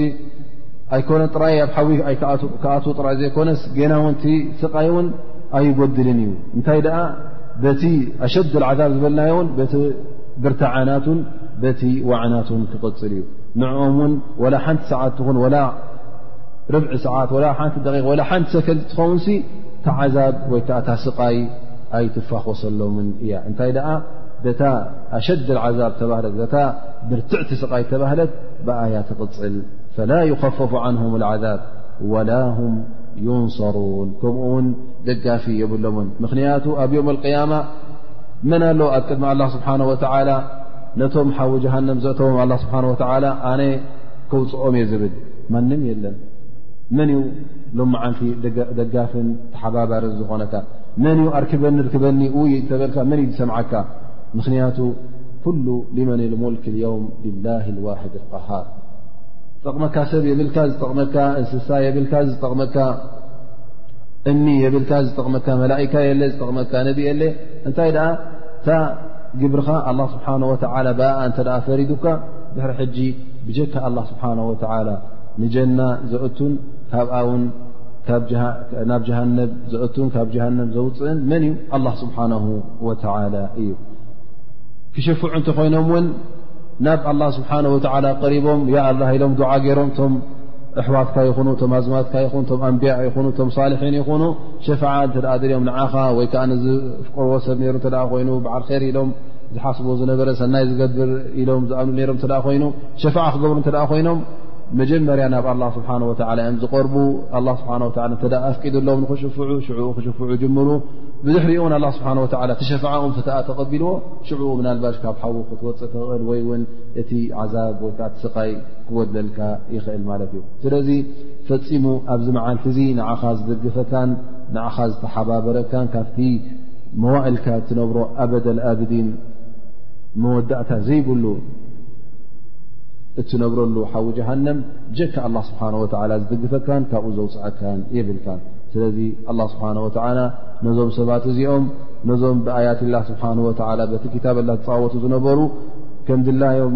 ኣይኮነ ጥራይ ኣብ ሓዊ ክኣትዉ ጥራይ ዘይኮነስ ገና ውንቲ ስቓይ እውን ኣይጎድልን እዩ እንታይ ደኣ በቲ ኣሸድ ዓዛብ ዝበልናዮ ውን በቲ ብርትዓናቱን በቲ ዋዕናቱን ክቕፅል እዩ ንኦም ውን ወላ ሓንቲ ሰዓት ትኹን ወላ ርብዒ ሰዓት ወላ ሓንቲ ደቂ ወላ ሓንቲ ሰከንድ ትኸውን ሲ ተዓዛብ ወይ ከዓ እታ ስቓይ ኣይትፋኾሰሎምን እያ እንታይ ደኣ በታ ኣሸድ ዓዛብ ተባህለት በታ ብርትዕቲ ስቓይ ተባህለት ብኣያ ትቕፅል ፈላ ይኸፈፉ ዓንሁም ዓዛብ ወላ ሁም ዩንሰሩን ከምኡ ውን ደጋፊ የብሎምን ምኽንያቱ ኣብ ዮም ያማ መን ኣሎ ኣብ ቅድሚ ኣላ ስብሓን ወተላ ነቶም ሓዊ ጀሃንም ዘእተዎም ኣ ስብሓ ወ ኣነ ከውፅኦም እየ ዝብል ማንም የለን መን ዩ ሎመዓንቲ ደጋፍን ተሓባባርን ዝኾነካ መን ዩ ኣርክበኒ ርክበኒ ውይ ተበልካ መን እዩ ዝሰምዓካ ምኽንያቱ ኩሉ ልመን ልሙልክ ዮም ልላ ዋሕድ ሃር ዝጠቕመካ ሰብ የብልካ ዝጠቕመካ እንስሳ የብልካ ዝጠቕመካ እምኒ የብልካ ዝጠቕመካ መላእካ የለ ዝጠቕመካ ነቢ የለ እንታይ ደኣ እታ ግብርኻ ኣላ ስብሓን ወተላ ብኣ እንተ ፈሪዱካ ድሕሪ ሕጂ ብጀካ ኣላ ስብሓን ወተላ ንጀና ዘእቱን ካብኣ ውን ናብ ጀሃነብ ዘእቱን ካብ ጀሃነብ ዘውፅእን መን እዩ ኣላ ስብሓን ወተላ እዩ ክሸፍዑ እንተኾይኖም እውን ናብ ኣላ ስብሓን ወተላ ቀሪቦም ያ ኣላ ኢሎም ዱዓ ገይሮም ቶም ኣሕዋትካ ይኹኑ እቶም ኣዝማትካ ይኹኑ እቶም ኣንቢያ ይኹኑ እቶም ሳልሒን ይኹኑ ሸፍዓ እተ ድሪኦም ንዓኻ ወይ ከዓ ንዝፍቀርዎ ሰብ ሩ እተ ኮይኑ በዓል ር ኢሎም ዝሓስቦ ዝነበረ ሰናይ ዝገብር ኢሎም ዝኣም ሮም ተ ኮይኑ ሸፍዓ ክገብሩ እተ ኮይኖም መጀመርያ ናብ ኣላ ስብሓን ወላ እዮም ዝቐርቡ ኣ ስብሓ እተ ኣፍቂድሎም ንክሽፍዑ ሽዑ ክሽፍዑ ጅምሩ ብድሕሪኡን ኣላ ስብሓን ወላ ትሸፍዓኦም ፍትኣ ተቐቢልዎ ሽዑኡ ምናልባሽ ካብ ሓዉ ክትወፅእ ተኽእል ወይ እውን እቲ ዓዛብ ወይከዓ ትስቃይ ክወደልካ ይኽእል ማለት እዩ ስለዚ ፈፂሙ ኣብዚ መዓልቲ እዚ ንዓኻ ዝድግፈካን ንዓኻ ዝተሓባበረካን ካብቲ መዋእልካ እትነብሮ ኣበደል ኣብዲን መወዳእታ ዘይብሉ እትነብረሉ ሓዊ ጀሃንም ጀካ ኣላ ስብሓን ወላ ዝድግፈካን ካብኡ ዘውፅዐካን የብልካ ስለዚ ኣላ ስብሓን ወላ ነዞም ሰባት እዚኦም ነዞም ብኣያትላ ስብሓን ወላ በቲ ክታበላ ዝፃወቱ ዝነበሩ ከምድላዮም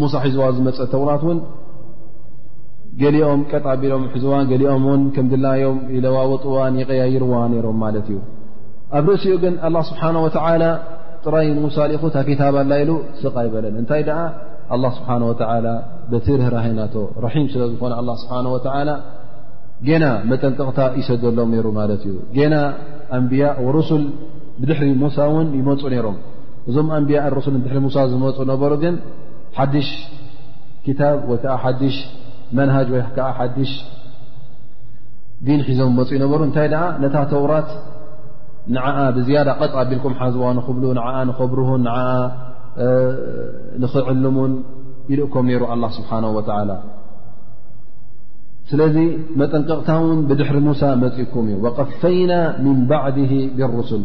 ሙሳ ሒዝዋ ዝመፀ ተውራት እውን ገሊኦም ቀጥ ኣቢሎም ሕዝዋ ገሊኦም ውን ከም ድላዮም ይለዋወጥዋን ይቀያይርዋ ነይሮም ማለት እዩ ኣብ ርእሲኡ ግን ኣላ ስብሓን ወተላ ጥራይ ሙሳ ልኹ እታ ክታብ ኣላ ኢሉ ስቕ ኣይበለን እንታይ ደኣ ኣላ ስብሓን ወተላ በቲ ርህራሂናቶ ርሒም ስለ ዝኾነ ኣላ ስብሓን ወተላ ጌና መጠንጠቕታ ይሰደሎም ነይሩ ማለት እዩ ጌና ኣንብያ ወሩሱል ብድሕሪ ሙሳ እውን ይመፁ ነይሮም እዞም ኣንብያ ሩሱን ድሕሪ ሙሳ ዝመፁ ነበሩ ግን ሓድሽ ክታብ ወይ ከዓ ሓድሽ መንሃጅ ወይ ከዓ ሓድሽ ዲን ሒዞም መፁ ነበሩ እንታይ ደኣ ነታ ተውራት ንዓ ብዝያዳ ቀጥ ኣቢልኩም ሓዝዋ ንኽብሉ ንዓ ንኸብርሁን ንዓ ንኽዕልሙን ይልእኮም ነይሩ ኣላ ስብሓን ወተላ ስለዚ መጠንቀቕታ እውን ብድሕሪ ሙሳ መፅኩም እዩ ወቀፈይና ምን ባዕድ ብሩሱል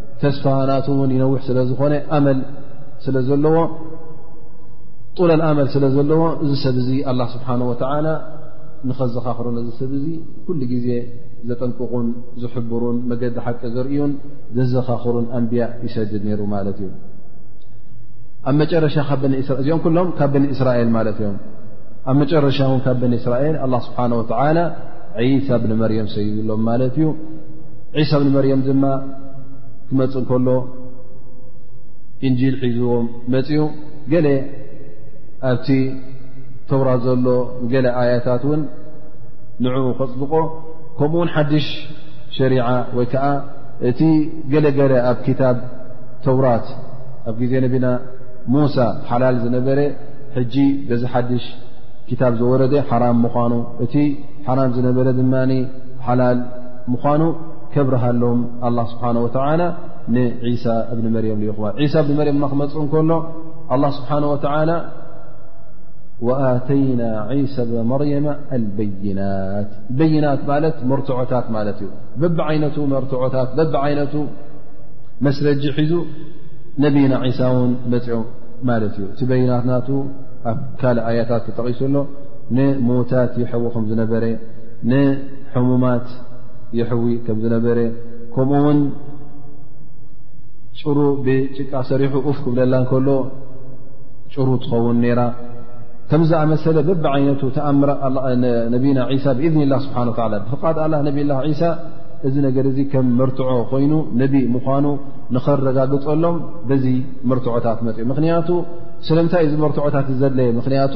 ተስፋ ናቱ እውን ይነውሕ ስለ ዝኾነ ኣመል ስለ ዘለዎ ጡለል ኣመል ስለ ዘለዎ እዚ ሰብ እዚ ኣላ ስብሓን ወተላ ንኸዘኻኽሮ ነዚ ሰብ እዚ ኩሉ ግዜ ዘጠንቅቑን ዝሕብሩን መገዲ ሓቂ ዘርእዩን ዘዘኻኽሩን ኣንብያ ይሰድድ ነይሩ ማለት እዩ ኣብ መጨረሻ እዚኦም ኩሎም ካብ በኒ እስራኤል ማለት እዮም ኣብ መጨረሻ እውን ካብ በኒ እስራኤል ኣላ ስብሓን ወተላ ዒሳ ብኒ መርየም ሰይብሎም ማለት እዩ ዒሳ ብኒ መርየም ድማ ክመፅ ከሎ እንጂል ሒዝዎም መፅኡ ገለ ኣብቲ ተውራ ዘሎ ገለ ኣያታት እውን ንኡ ከፅድቆ ከምኡ ውን ሓድሽ ሸሪዓ ወይ ከዓ እቲ ገለገለ ኣብ ክታብ ተውራት ኣብ ግዜ ነቢና ሙሳ ሓላል ዝነበረ ሕጂ በዚ ሓድሽ ክታብ ዝወረደ ሓራም ምኳኑ እቲ ሓራም ዝነበረ ድማ ሓላል ምዃኑ ከብርሃሎም ኣላ ስብሓን ወተላ ንሳ እብኒ መርየም ይኹዋ ዒሳ እብኒ መርየም ማ ክመፅ እንከሎ ኣላ ስብሓን ወተላ ወኣተይና ዒሳ ብኒ መርየማ ኣልበይናት በይናት ማለት መርትዖታት ማለት እዩ በብዓይነቱ መርትዖታት በብዓይነቱ መስረጂ ሒዙ ነብና ዒሳ እውን መፅኦም ማለት እዩ እቲ በይናት ናቱ ኣብ ካልእ ኣያታት ተጠቒሱ ኣሎ ንሞታት ይሐወኹም ዝነበረ ንሕሙማት የሕዊ ከም ዝነበረ ከምኡ ውን ጭሩ ብጭቃ ሰሪሑ ኡፍ ክብለላ ከሎ ጭሩ ትኸውን ነራ ከምዚ ዝኣመሰለ በብ ዓይነቱ ተኣምራ ነብና ዒሳ ብእዝኒ ላ ስብሓ ላ ብፍቓድ ኣላ ነብላ ዒሳ እዚ ነገር እዚ ከም መርትዖ ኮይኑ ነቢ ምዃኑ ንኸረጋግፀሎም በዚ መርትዖታት መፅኦ ምክንያቱ ስለምንታይ እዚ መርትዖታት ዘድለየ ምክንያቱ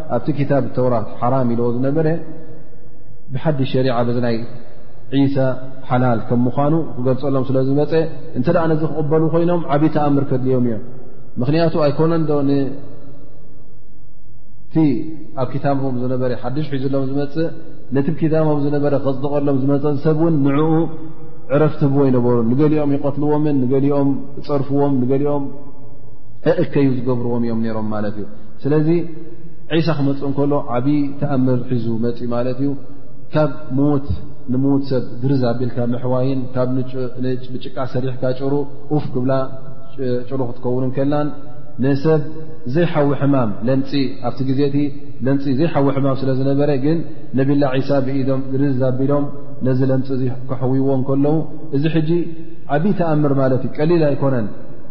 ኣብቲ ክታብ ተውራት ሓራም ኢልዎ ዝነበረ ብሓድሽ ሸሪዓ በዚ ናይ ዒሳ ሓላል ከም ምዃኑ ክገልፀሎም ስለ ዝመፀ እንተ ደኣ ነዚ ክቕበሉ ኮይኖም ዓብዪ ተኣምር ከድልዮም እዮም ምኽንያቱ ኣይኮነን ዶ ንቲ ኣብ ክታቦም ዝነበረ ሓድሽ ሒዙሎም ዝመፅእ ነቲ ክታቦም ዝነበረ ከፅድቐሎም ዝመፀ ሰብ እውን ንዕኡ ዕረፍቲ ህብዎ ይነበሩ ንገሊኦም ይቐትልዎምን ንገሊኦም ፀርፍዎም ንገሊኦም እእከዩ ዝገብርዎም እዮም ነይሮም ማለት እዩ ስለዚ ዒሳ ክመፅእ እንከሎ ዓብዪ ተኣምር ሒዙ መፅ ማለት እዩ ካብ ምዉት ንምዉት ሰብ ግርዝ ኣቢልካ ምሕዋይን ካብ ብጭቃ ሰሪሕካ ጭሩ ኡፍ ክብላ ጭሩ ክትከውን እንከላን ንሰብ ዘይሓዊ ሕማም ለምፂ ኣብቲ ግዜ እቲ ለምፂ ዘይሓዊ ሕማም ስለ ዝነበረ ግን ነብላ ዒሳ ብኢዶም ግርዝ ኣቢሎም ነዚ ለምፂ እዚ ከሕውይዎ እንከለዉ እዚ ሕጂ ዓብዪ ተኣምር ማለት እዩ ቀሊል ኣይኮነን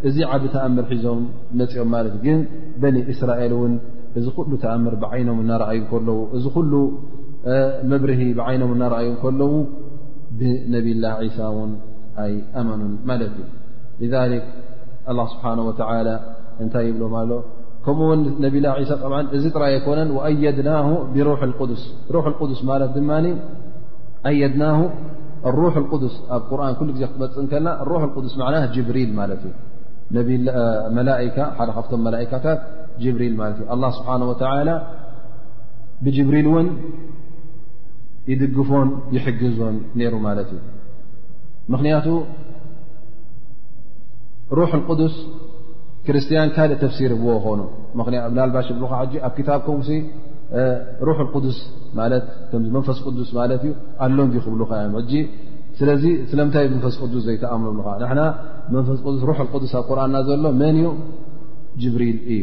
እዚ ዓብ ተኣምር ሒዞም መፅኦም ማለት እዩ ግን በኒ እስራኤል እውን እዚ ኩሉ ተኣምር ብዓይኖም እናረኣዩ ከለዉ እዚ ኩሉ መብርሂ ብዓይኖም እናረኣዩ ከለዉ ብነብላ ዒሳ እውን ኣይ ኣመኑን ማለት እዩ ذ ኣላ ስብሓን ወተላ እንታይ ይብሎም ኣሎ ከምኡ ውን ነብላ ዒሳ ብ እዚ ጥራይ ኣይኮነን ኣየድና ብሩሕ ዱስ ሩሕ ዱስ ማለት ድማ ኣየድና ሩሕ ዱስ ኣብ ቁርን ኩሉ ግዜ ክትመፅእ ከና ሩሕ ዱስ ና ጅብሪል ማለት እዩ ሓደ ካብቶም መላእካታት ጅብሪል ማለት እዩ ኣላ ስብሓን ወተላ ብጅብሪል እውን ይድግፎን ይሕግዞን ነይሩ ማለት እዩ ምኽንያቱ ሩሕ ቅዱስ ክርስትያን ካልእ ተፍሲርዎ ኾኑ ምናልባሽ ብልካ ሕጂ ኣብ ክታብኩም ሩሕ ቅዱስ ማለት ከም መንፈስ ቅዱስ ማለት እዩ ኣሎንዲ ክብልካ እዮም ሕጂ ስለዚ ስለምንታይ መንፈስ ቅዱስ ዘይተኣምኖ ብልካ መንፈስ ቅዱስ ሩሕ ቅዱስ ኣብ ቁርና ዘሎ መን እዩ ጅብሪል እዩ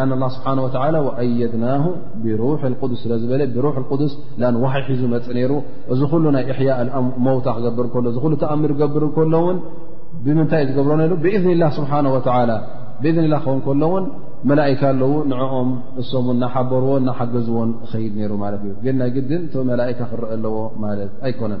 ኣ ላ ስብሓ ወላ ወኣየድና ብሩሕ ቅዱስ ስለ ዝበለ ብሩሕ ቅዱስ ዋይ ሒዙ መፅ ነይሩ እዚ ኩሉ ናይ እሕያ መውታ ክገብር ከሎ እዚ ሉ ተኣምር ገብር ከሎ ውን ብምንታይ እዩ ዝገብሮ ነሩ ብእዝኒ ላ ስብሓ ወላ ብእዝኒ ላ ክኸውን ከሎ ውን መላእካ ኣለዉ ንኦም እሶም ን እናሓበርዎ እናሓገዝዎን ኸይድ ነይሩ ማለት እዩ ግን ናይ ግድን ቶ መላእካ ክረአ ኣለዎ ማለት ኣይኮነን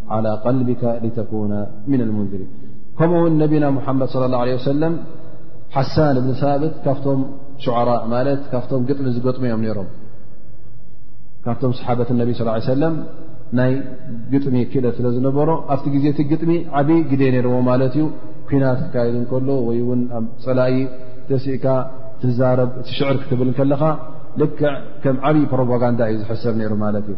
ዓላى ቀልቢካ ሊተኩነ ምና ልሙንድሪን ከምኡ ውን ነቢና ሙሓመድ صለ ላه ለ ወሰለም ሓሳን እብኒ ሳብት ካብቶም ሸዕራ ማለት ካብቶም ግጥሚ ዝገጥሙ እዮም ነይሮም ካብቶም ሰሓበት ነቢ ስ ሰለም ናይ ግጥሚ ክእለት ስለ ዝነበሮ ኣብቲ ግዜ እቲ ግጥሚ ዓብዪ ግደ ነይርዎ ማለት እዩ ኩናት ክካየድ እንከሎ ወይ ውን ኣብ ፀላኢ ተሲእካ ትዛረብ እቲ ሽዕር ክትብል ከለኻ ልክዕ ከም ዓብዪ ፕሮፓጋንዳ እዩ ዝሕሰብ ነይሩ ማለት እዩ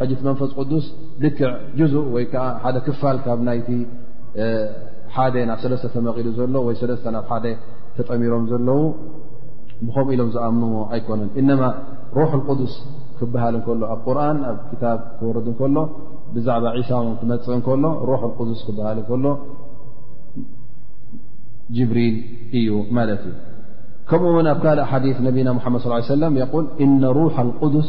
ሕጂ እቲ መንፈስ ቅዱስ ልክዕ ጅዙ ወይ ከዓ ሓደ ክፋል ካብ ናይቲ ሓደ ናብ ሰለስተ ተመቒሉ ዘሎ ወይ ሰለስተ ናብ ሓደ ተጠሚሮም ዘለዉ ብከምኡ ኢሎም ዝኣምንዎ ኣይኮነን እነማ ሩሕ ቅዱስ ክበሃል እንከሎ ኣብ ቁርን ኣብ ክታብ ክወርድ እንከሎ ብዛዕባ ዒሳ ውን ክመፅእ እንከሎ ሩሕ ቅዱስ ክበሃል እንከሎ ጅብሪል እዩ ማለት እዩ ከምኡ ውን ኣብ ካልእ ሓዲ ነቢና ሓመድ ስ ሰለም የል እነ ሩሓ ቅዱስ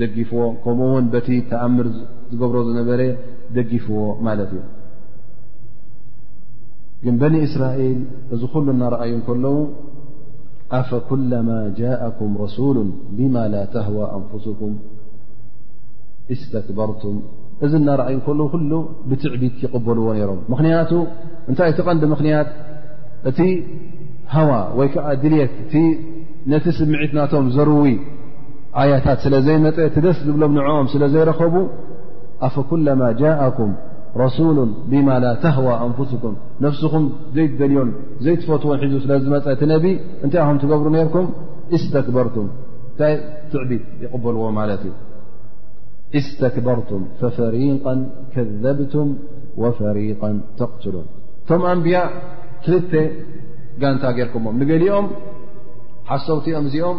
ደጊፍዎ ከምኡ ውን በቲ ተኣምር ዝገብሮ ዝነበረ ደጊፍዎ ማለት እዩ ግን በኒ እስራኤል እዚ ኩሉ እናረኣዩ ከለዉ ኣፈ ኩለማ ጃእኩም ረሱሉ ብማ ላ ተህዋ ኣንፍስኩም እስተክበርቱም እዚ እናረኣዩ ከለዉ ኩሉ ብትዕቢት ይቕበልዎ ነይሮም ምኽንያቱ እንታይ እቲ ቐንዲ ምኽንያት እቲ ሃዋ ወይ ከዓ ድልት እቲ ነቲ ስምዒት ናቶም ዘርዊ ኣያታት ስለ ዘይመፀ እቲ ደስ ዝብሎም ንዕኦም ስለ ዘይረኸቡ ኣፈ ኩለማ ጃእኩም ረሱሉ ብማ ላ ተህዋ ኣንፍስኩም ነፍስኹም ዘይትደልዮን ዘይትፈትዎን ሒዙ ስለ ዝመፀ እቲ ነቢ እንታይ ኹም ትገብሩ ነርኩም እስተክበርቱም እታይ ትዕቢት ይቕበልዎ ማለት እዩ እስተክበርቱም ፈፈሪቀ ከዘብቱም ወፈሪቀ ተቕትሉን እቶም ኣንብያ ክልተ ጋንታ ጌርኩሞም ንገሊኦም ሓሰውቲኦም እዚኦም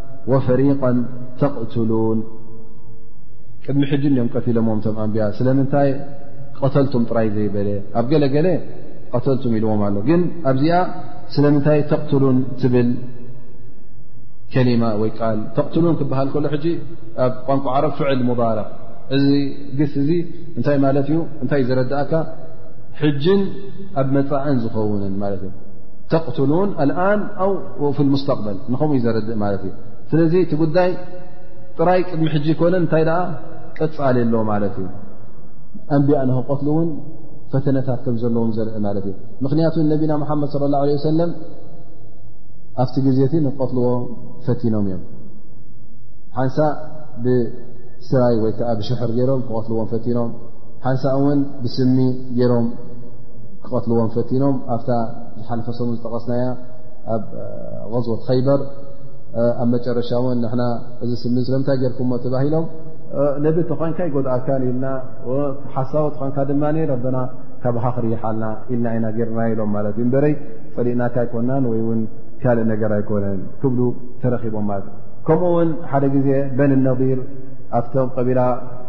ወፈሪቀ ተቕትሉን ቅድሚ ሕጂ እኦም ቀትሎምዎም ቶም ኣንብያ ስለምንታይ ቐተልቱም ጥራይ ዘይበለ ኣብ ገለገለ ቐተልቱም ኢልዎም ኣሎ ግን ኣብዚኣ ስለምንታይ ተቕትሉን ትብል ከሊማ ወይ ቃል ተቕትሉን ክበሃል ከሎ ሕጂ ኣብ ቋንቋ ዓረብ ፍዕል ሙባረቅ እዚ ግስ እዚ እንታይ ማለት እዩ እንታይ ዘረዳእካ ሕጅን ኣብ መፃእን ዝኸውንን ማለት እዩ ተቅትሉን ኣልኣን ኣው ፊ ሙስተቅበል ንከምኡዩ ዘረድእ ማለት እዩ ስለዚ እቲ ጉዳይ ጥራይ ቅድሚ ሕጂ ኮነ እንታይ ደኣ ቀፃሊ ኣሎ ማለት እዩ ኣንቢያ ንክቀትሉ እውን ፈተነታት ከም ዘለዎም ዘርኢ ማለት እዩ ምክንያቱ ነቢና ሙሓመድ ስለ ላሁ ለ ሰለም ኣብቲ ግዜ እቲ ንክቀትልዎ ፈቲኖም እዮም ሓንሳ ብስራይ ወይከዓ ብሽሕር ገይሮም ክቀትልዎም ፈቲኖም ሓንሳ እውን ብስሚ ገይሮም ክቐትልዎም ፈቲኖም ኣብታ ዝሓለፈ ሰሙን ዝጠቐስናያ ኣብ غዝወት ኸይበር ኣብ መጨረሻ ውን ንና እዚ ስምንት ስለምንታይ ጌርኩሞ ተባሂሎም ነቢ ተኾንካ ይጎድኣካ ኢልና ሓሳዊ ተኾንካ ድማ ረና ካብኻ ክርይሓልና ኢልና ኢና ጌርና ኢሎም ማለት እዩ በረይ ፀሊእናካ ኣይኮናን ወይ ውን ካልእ ነገር ኣይኮነን ክብሉ ተረኪቦም ማለት እ ከምኡ ውን ሓደ ግዜ በን ነር ኣብቶም ቀቢላ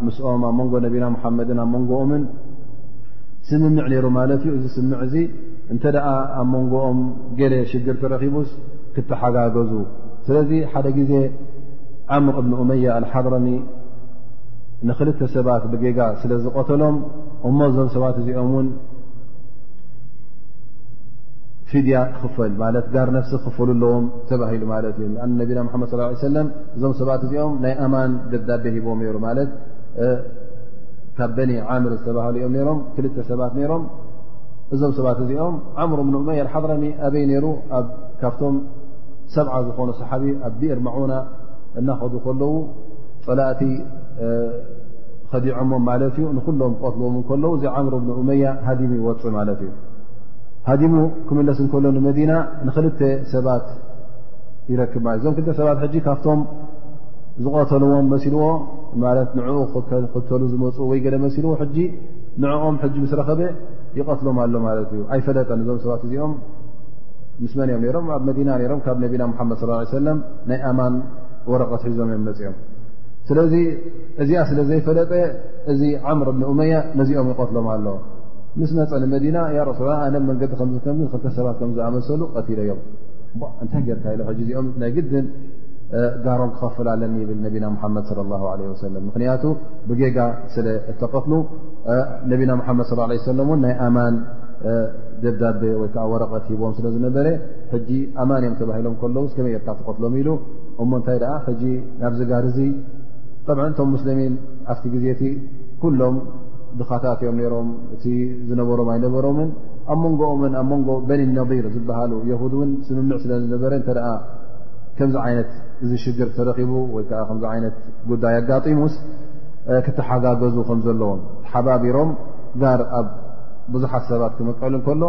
ምስኦም ኣብ መንጎ ነቢና ሓመድን ኣብ መንጎኦምን ስምምዕ ነይሩ ማለት እዩ። እዚ ስምምዕ እዚ እንተ ኣብ መንጎኦም ገለ ሽግር ተረኺቡስ ክተሓጋገዙ ስለዚ ሓደ ግዜ ዓምር እብኒ ኡመያ ኣልሓድረሚ ንክልተ ሰባት ብጌጋ ስለ ዝቐተሎም እሞ እዞም ሰባት እዚኦም እውን ፊድያ ክኽፈል ማለት ጋር ነፍሲ ክኽፈሉ ኣለዎም ተባሂሉ ማለት እዩ ኣ ነቢና ሓመድ ስ ሰለም እዞም ሰባት እዚኦም ናይ ኣማን ደብዳቤ ሂቦም ነይሩ ማለት ካብ በኒ ዓምር ዝተባሃሉ እዮም ነሮም ክልተ ሰባት ነሮም እዞም ሰባት እዚኦም ዓምር ብ ኡመይ ሓድረሚ ኣበይ ነሩ ካብቶም ሰብዓ ዝኾኑ ሰሓቢ ኣብ ብር መዑና እናኸዱ ከለዉ ፀላእቲ ከዲዖሞም ማለት እዩ ንኩሎም ቀትልዎም ከለዉ እዚ ዓምር ብ ኡመያ ሃዲሙ ይወፅ ማለት እዩ ሃዲሙ ክምለስ እንከሎ ንመዲና ንክልተ ሰባት ይረክብ ማለት እዞም ክልተ ሰባት ሕጂ ካብቶም ዝቐተልዎም መሲልዎ ማለት ንዕኡ ክክተሉ ዝመፁ ወይ ገለ መሲልዎ ሕጂ ንዕኦም ሕጂ ምስ ረኸበ ይቐትሎም ኣሎ ማለት እዩ ኣይፈለጠን እዞም ሰባት እዚኦም ምስ መን እዮም ነሮም ኣብ መዲና ነሮም ካብ ነቢና ሙሓመድ ስ ሰለም ናይ ኣማን ወረቐት ሒዞም እዮም መፅኦም ስለዚ እዚኣ ስለ ዘይፈለጠ እዚ ዓምር እብኒ ኡመያ ነዚኦም ይቐትሎም ኣሎ ምስ መፀ ንመዲና ያ ረሱ ኣነ መንገዲ ከም ከም ክልተ ሰባት ከም ዝኣመሰሉ ቀትለዮም እንታይ ጌርካ ኢሎ ሕጂ እዚኦም ናይ ግድን ጋሮም ክኸፍል ኣለኒ ይብል ነቢና ሓመድ صለ ላه ለ ወሰለም ምክንያቱ ብጌጋ ስለ እተቐትሉ ነቢና ሓመድ ص ለ ሰለም እውን ናይ ኣማን ደብዳቤ ወይ ከዓ ወረቐት ሂቦም ስለ ዝነበረ ሕጂ ኣማን እዮም ተባሂሎም ከለዉ ከመይ ርካ ትቐትሎም ኢሉ እሞ እንታይ ደኣ ሕጂ ናብዚ ጋር እዙ ጠብ እቶም ሙስልሚን ኣብቲ ግዜ እቲ ኩሎም ድኻታት እዮም ነይሮም እቲ ዝነበሮም ኣይነበሮምን ኣብ መንጎኦምን ኣብ መንጎ በኒ ነር ዝበሃሉ የሁድ እውን ስምምዕ ስለ ዝነበረ እተ ከምዚ ዓይነት እዚ ሽግር ተረኺቡ ወይ ከዓ ከምዚ ዓይነት ጉዳይ ኣጋጢሙስ ክተሓጋገዙ ከም ዘለዎም ተሓባቢሮም ጋር ኣብ ብዙሓት ሰባት ክምቀል እንከሎ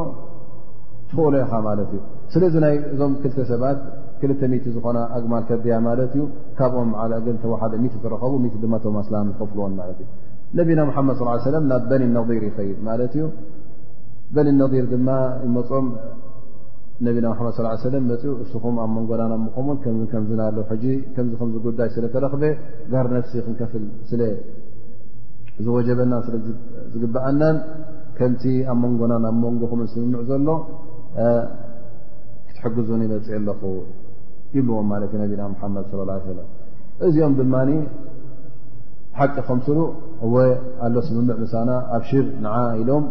ትኽእሎ ኢኻ ማለት እዩ ስለዚ ናይ እዞም ክልተ ሰባት ክልተ ሚት ዝኾና ኣግማል ከድያ ማለት እዩ ካብኦም ዓላ ግን ተወሓደ ሚት ትረኸቡ ሚት ድማ ቶም ኣስላም ይኸፍልዎን ማለት እዩ ነቢና ሙሓመድ ስ ሰለም ናብ በኒ ነር ይኸይድ ማለት እዩ በኒ ነር ድማ ይመፅኦም ነቢና መሓመድ ስ ሰለም መፅኡ እስኹም ኣብ መንጎናን ኣብ ምኹምን ከምዚ ከምዝን ኣሎ ሕጂ ከምዚ ከምዚ ጉዳይ ስለ ተረኽበ ጋር ነፍሲ ክንከፍል ስለ ዝወጀበናን ስለ ዝግብኣናን ከምቲ ኣብ መንጎናን ኣብ መንጎኹምን ስምምዕ ዘሎ ክትሕግዙን ይመፅእ ኣለኹ ይብልዎም ማለት እዩ ነቢና መሓመድ ስለ ላ ሰለም እዚኦም ድማ ሓቂ ከምስሉ እወ ኣሎ ስምምዕ ምሳና ኣብሽር ንዓ ኢሎም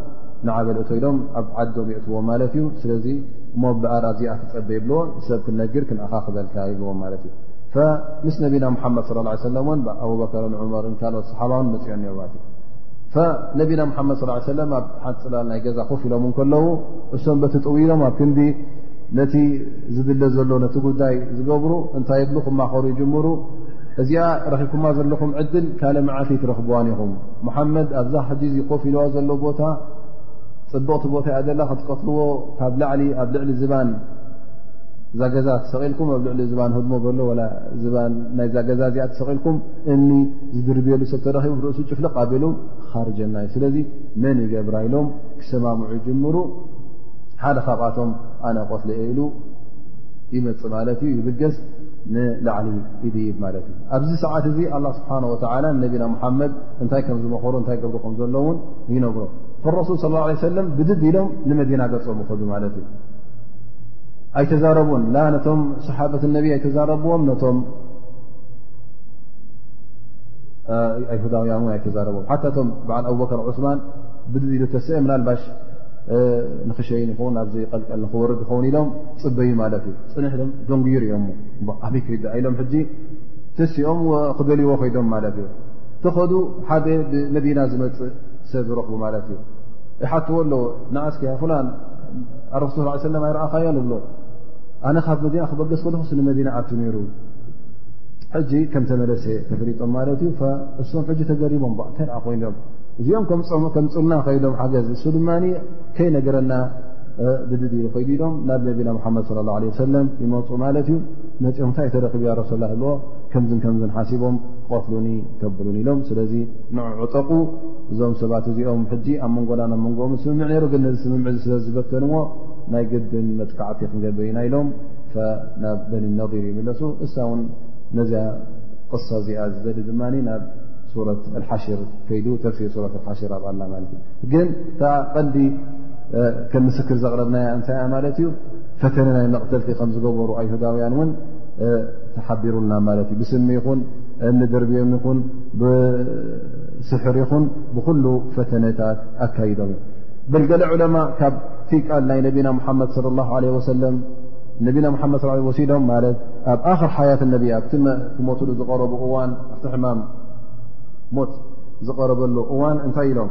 ንዓበል እቶ ኢሎም ኣብ ዓዶም የእትዎም ማለት እዩ ስለዚ እሞ ብኣር ኣብዚኣ ክፀበ ይብልዎ ሰብ ክነግር ክንኣኻ ክበልካ ይብልዎም ማለት እዩ ምስ ነቢና ሓመድ صለ ه ሰለ ን ኣቡበከር ዑመር ካልኦት ሰሓባን መፅኦን ሩ ማለት እዩ ነቢና ሓመድ ص ሰለ ኣብ ሓንቲ ፅላል ናይ ገዛ ኮፍ ኢሎም ከለዉ እሶም በቲ ጥው ኢሎም ኣብ ክንዲ ነቲ ዝድለ ዘሎ ነቲ ጉዳይ ዝገብሩ እንታይ የብሉ ክማኸሩ ይጅምሩ እዚኣ ረኪብኩማ ዘለኹም ዕድል ካልእ መዓልቲ ትረኽብዋን ኢኹም ሙሓመድ ኣብዛ ሕጂ እዚ ኮፍ ኢልዋ ዘሎ ቦታ ፅብቕቲ ቦታ እያ ዘላ ክትቀትልዎ ካብ ላዕሊ ኣብ ልዕሊ ዝባን እዛ ገዛ ትሰቒልኩም ኣብ ልዕሊ ዝባን ህድሞ በሎ ወላ ዝባን ናይዛ ገዛ እዚኣ ትሰቒልኩም እምኒ ዝድርብየሉ ሰብ ተረኺቡ ርእሱ ጭፍልቕ ኣቢሉ ኻርጀና እዩ ስለዚ መን ይገብራ ኢሎም ክሰማምዑ ይጅምሩ ሓደ ካብኣቶም ኣነ ቆትለኤ ኢሉ ይመፅእ ማለት እዩ ይብገስ ንላዕሊ ይድይብ ማለት እዩ ኣብዚ ሰዓት እዚ ኣላ ስብሓን ወተላ ንነቢና ሙሓመድ እንታይ ከም ዝመኸሩ እንታይ ገብሩ ከም ዘሎ እውን ይነግሮ ረሱል ስ ላ ሰለም ብድድ ኢሎም ንመዲና ገጾም ይኸዱ ማለት እዩ ኣይተዛረቡን ላ ነቶም ሰሓበት ነቢ ኣይተዛረብዎም ነቶም ኣይሁዳውያን ን ኣይተዛረብዎም ሓታ እቶም በዓል ኣብበከር ዑስማን ብድድ ኢሉ ተሰአ ምናልባሽ ንክሸይን ይኸውን ናብዘይቀልቀል ንክወርድ ይኸውን ኢሎም ፅበዩ ማለት እዩ ፅንሕ ዶም ደንጉይር እዮሞ ኣበይ ከይድ ኢሎም ሕጂ ተሲኦም ክደልዎ ከይዶም ማለት እዩ ተኸዱ ሓደ ብመዲና ዝመፅእ ሰብ ረኽቡ ማለት እዩ ይሓትዎ ኣሎ ንኣስኪ ፍላን ኣረሱ ሰለ ኣይረኣኻዮ ንብሎ ኣነ ካብ መዲና ክበገስ ከለኩስ ንመዲና ኣቲ ነይሩ ሕጂ ከም ተመለሰ ተፈሊጦም ማለት እዩ እሶም ሕጂ ተገሪቦም እንታይ ደ ኮይኖም እዚኦም ከምፅልና ከይዶም ሓገዝ ንሱ ድማ ከይነገረና ብድዲ ኮይዱ ኢሎም ናብ ነቢና ሓመድ صለ ه ለ ሰለም ይመፁ ማለት እዩ መፅኦም እንታይ ተረኪብ ያ ረሱላ ዎ ከምዝን ከምዝን ሓሲቦም ክቐትሉኒ ከብሉኒ ኢሎም ስለዚ ንዕጠቑ እዞም ሰባት እዚኦም ሕጂ ኣብ መንጎና ናብ መንጎኦም ስምምዕ ነይሩ ግን ነዚ ስምምዕ እ ስለ ዝበተንዎ ናይ ግድን መጥቃዕቲ ክንገብር ኢና ኢሎም ናብ በኒ ነር ይምለሱ እሳ ውን ነዚ ቅሳ እዚኣ ዝበሊ ድማ ናብ ሱረት ሓሽር ከይዱ ተፍሲር ሱረት ሓሽር ኣብኣላ ማለት እዩ ግን እታ ቀንዲ ከም ምስክር ዘቕረብናያ እንታይ እያ ማለት እዩ ፈተነ ናይ መቕተልቲ ከም ዝገበሩ ኣይሁዳውያን እውን ተሓቢሩና ማለት እዩ ብስሚ ይኹን ንድርብዮም ይኹን ብስሕር ይኹን ብኩሉ ፈተነታት ኣካይዶም እዩ በልገለ ዑለማ ካብቲ ቃል ናይ ነቢና ሓመድ صለ ላ ለ ወሰለም ነቢና ሓመድ ወሲዶም ማለት ኣብ ኣክር ሓያት ነቢ ኣብቲ ክሞትሉ ዝቀረቡ እዋን ኣብቲ ሕማም ሞት ዝቀረበሉ እዋን እንታይ ኢሎም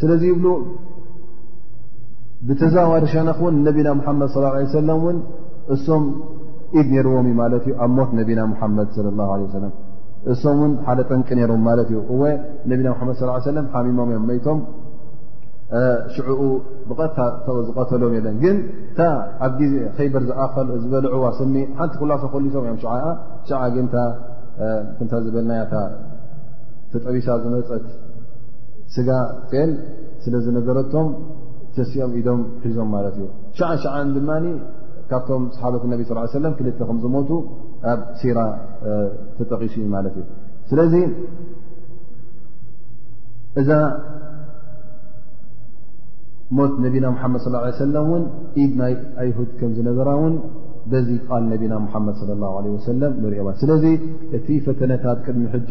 ስለዚ ይብሉ ብተዘዋዋሪ ሸነኽ እውን ነቢና ሙሓመድ ስ ለ ሰለም እውን እሶም ኢድ ነይርዎም እዩ ማለት እዩ ኣብ ሞት ነቢና ሙሓመድ ለ ላ ለ ሰለም እሶም እውን ሓደ ጠንቂ ነይሮም ማለት እዩ እወ ነቢና ሓመድ ስ ሰለም ሓሚሞም እዮም መይቶም ሽዕኡ ብቐጥታ ዝቐተሎም የለን ግን እታ ኣብ ግዜ ከይበር ዝኣኸል ዝበልዕዋ ስኒ ሓንቲ ኩላሶ ኮሊሶም እዮም ሸዓኣ ሸዓ ግንታ ክንታ ዝበልናያ እታ ተጠቢሳ ዝመፀት ስጋ ጤል ስለ ዝነበረቶም ተሲኦም ኢዶም ሒዞም ማለት እዩ ሸዓ ሸዓ ድማ ካብቶም ሰሓበት ነቢ ስ ሰለም ክልተ ከም ዝሞቱ ኣብ ሲራ ተጠቂሱ እዩ ማለት እዩ ስለዚ እዛ ሞት ነቢና ሓመድ ص ه ሰለ ን ኢድ ናይ ኣይሁድ ከም ዝነበራ ውን በዚ ቃል ነቢና ሓመድ صለ ه ሰለ ንሪኦ ስለዚ እቲ ፈተነታት ቅድሚ ሕጂ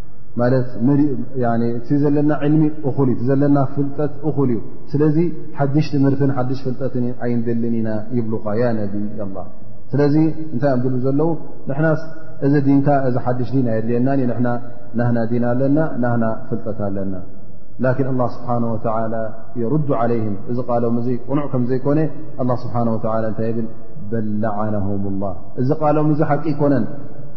ማለት እቲ ዘለና ዕልሚ እኹል እዩ ዘለና ፍልጠት እኹል እዩ ስለዚ ሓድሽ ትምህርትን ሓድሽ ፍልጠትን ኣይንደልን ኢና ይብሉኻ ያ ነቢ ኣላ ስለዚ እንታይ እዮም ዝብሉ ዘለዉ ንሕናስ እዚ ዲንካ እዚ ሓድሽ ዲን ኣየድልየና ዩ ንሕና ናህና ዲና ኣለና ናህና ፍልጠት ኣለና ላኪን ኣላ ስብሓን ወተላ የርዱ ዓለይህም እዚ ቃሎም እዚ ቅኑዕ ከም ዘይኮነ ኣላ ስብሓን ወላ እንታይ ይብል በላዓናሁም ላ እዚ ቃሎም እዚ ሓቂ ኣይኮነን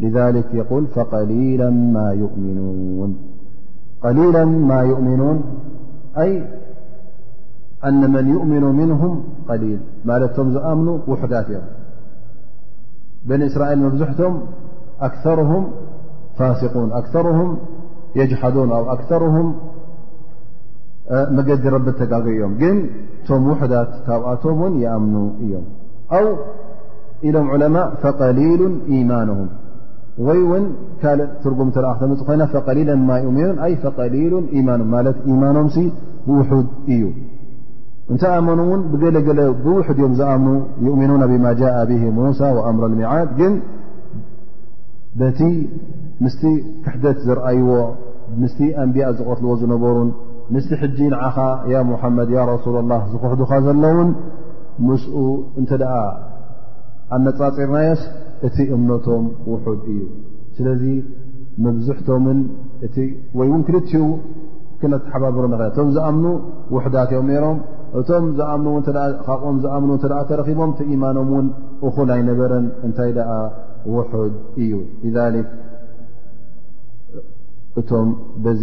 بارممنلذلك يقول فاؤوقليلا ما يؤمنون أي أن من يؤمن منهم قليل ال تم أمن وحدات بني إسرائيل مزحتهم أكثرهم فاسقون أكثرهم يجحدون أو أكثرهم مقد ربتجيم تم وحدات تمن يأمنو يم ኣው ኢሎም ዑለማ ፈቀሊሉ ኢማንሁም ወይ ውን ካልእ ትርጉም ተ ክተምፅ ኮይና ፈቀሊለ ማይኡሜኑን ኣይ ፈቀሊሉ ኢማን ማለት ኢማኖም ሲ ብውሑድ እዩ እንተ ኣመኑ እውን ብገለገለ ብውሑድ እዮም ዝኣምኑ ዩእሚኑና ብማ ጃء ብሂ ሙሳ ኣምሮ ልሚዓድ ግን በቲ ምስቲ ክሕደት ዝርኣይዎ ምስቲ ኣንቢያእ ዝቐትልዎ ዝነበሩን ምስቲ ሕጂ ንዓኻ ያ ሙሓመድ ያ ረሱላ ላ ዝክሕዱኻ ዘለውን ምስኡ እንተ ደኣ ኣነጻጺርናዮስ እቲ እምነቶም ውሑድ እዩ። ስለዚ መብዝሕቶምን እቲ ወይ እውን ክልቲኡ ክነተሓባብሮ ንኽ እቶም ዝኣምኑ ውሕዳት እዮም ነይሮም እቶም ዝኣምኑ ውን ካብኦም ዝኣምኑ እተ ተረኺቦም እቲ ኢማኖም እውን እኹል ኣይነበረን እንታይ ደኣ ውሑድ እዩ ሊክ እቶም በዚ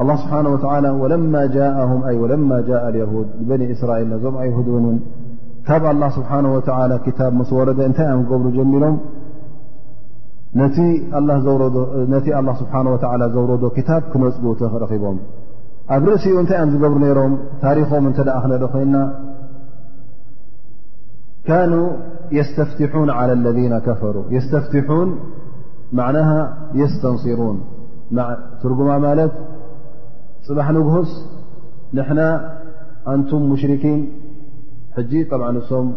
ኣላ ስብሓን ወተላ ወለማ ጃእም ኣይ ወለማ ጃእ ልያሁድ ንበኒ እስራኤል ነዞም ኣይሁድ እውን እውን ካብ ኣላ ስብሓን ወተላ ክታብ ምስ ወረደ እንታይ እዮም ገብሩ ጀሚሮም ነቲ ኣላ ስብሓን ወተላ ዘውረዶ ክታብ ክነፅጉ ተረኺቦም ኣብ ርእሲኡ እንታይ እዮም ዝገብሩ ነይሮም ታሪኾም እንተ ደኣ ክነዶ ኮይና ካኑ የስተፍትሑን ዓላ ለذና ከፈሩ የስተፍትሑን ማዕናሃ የስተንስሩን ትርጉማ ማለት ፅባሕ ንግሆስ ንሕና ኣንቱም ሙሽርኪን ሕጂ ጠብዓ ንሶም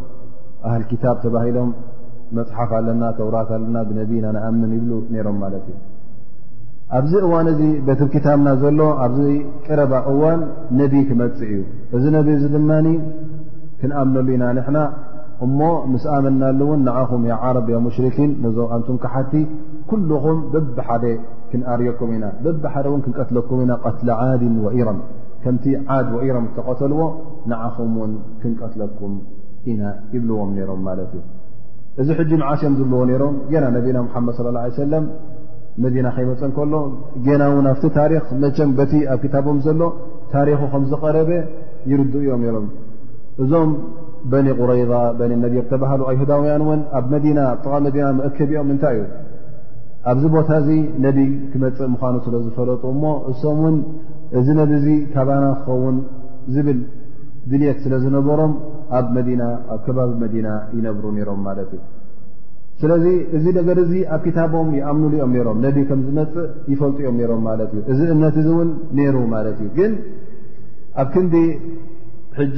ኣህል ክታብ ተባሂሎም መፅሓፍ ኣለና ተውራት ኣለና ብነቢና ንኣምን ይብሉ ነይሮም ማለት እዩ ኣብዚ እዋን እዚ በቲ ክታብና ዘሎ ኣብዚ ቀረባ እዋን ነቢ ክመፅእ እዩ እዚ ነቢ እዚ ድማ ክንኣምነሉ ኢና ንሕና እሞ ምስ ኣመናሉ እውን ንዓኹም ዓረብ ሙሽርኪን ነዞም ኣንቱም ክሓቲ ኩልኹም በብሓደ ክንኣርየኩም ኢና በብሓደ እውን ክንቀትለኩም ኢና ቀትለ ዓድ ወኢረም ከምቲ ዓድ ወኢረም ተቐተልዎ ንዓኹም እውን ክንቀትለኩም ኢና ይብልዎም ነይሮም ማለት እዩ እዚ ሕጂ መዓስ እዮም ዝብልዎ ነይሮም ገና ነቢና ሙሓመድ ስለ ላ ሰለም መዲና ከይመፀ ከሎ ገና እውን ኣብቲ ታሪክ መቸም በቲ ኣብ ክታቦም ዘሎ ታሪኹ ከምዝቀረበ ይርድኡ እዮም ነይሮም እዞም በኒ ቁረይዛ በኒ ነዲር ተባሃሉ ኣይሁዳውያን እውን ኣብ መዲና ብ ጥቓ መዲና መእከቢኦም እንታይ እዩ ኣብዚ ቦታ እዚ ነቢ ክመፅእ ምዃኑ ስለ ዝፈለጡ እሞ እሶም እውን እዚ ነቢ እዚ ካባና ክኸውን ዝብል ድልት ስለ ዝነበሮም ኣብ መዲና ኣብ ከባቢ መዲና ይነብሩ ነይሮም ማለት እዩ ስለዚ እዚ ነገር እዚ ኣብ ክታቦም ይኣምኑሉ እዮም ነሮም ነቢ ከም ዝመፅእ ይፈልጡ እዮም ነሮም ማለት እዩ እዚ እምነት እዚ እውን ነይሩ ማለት እዩ ግን ኣብ ክንዲ ሕጂ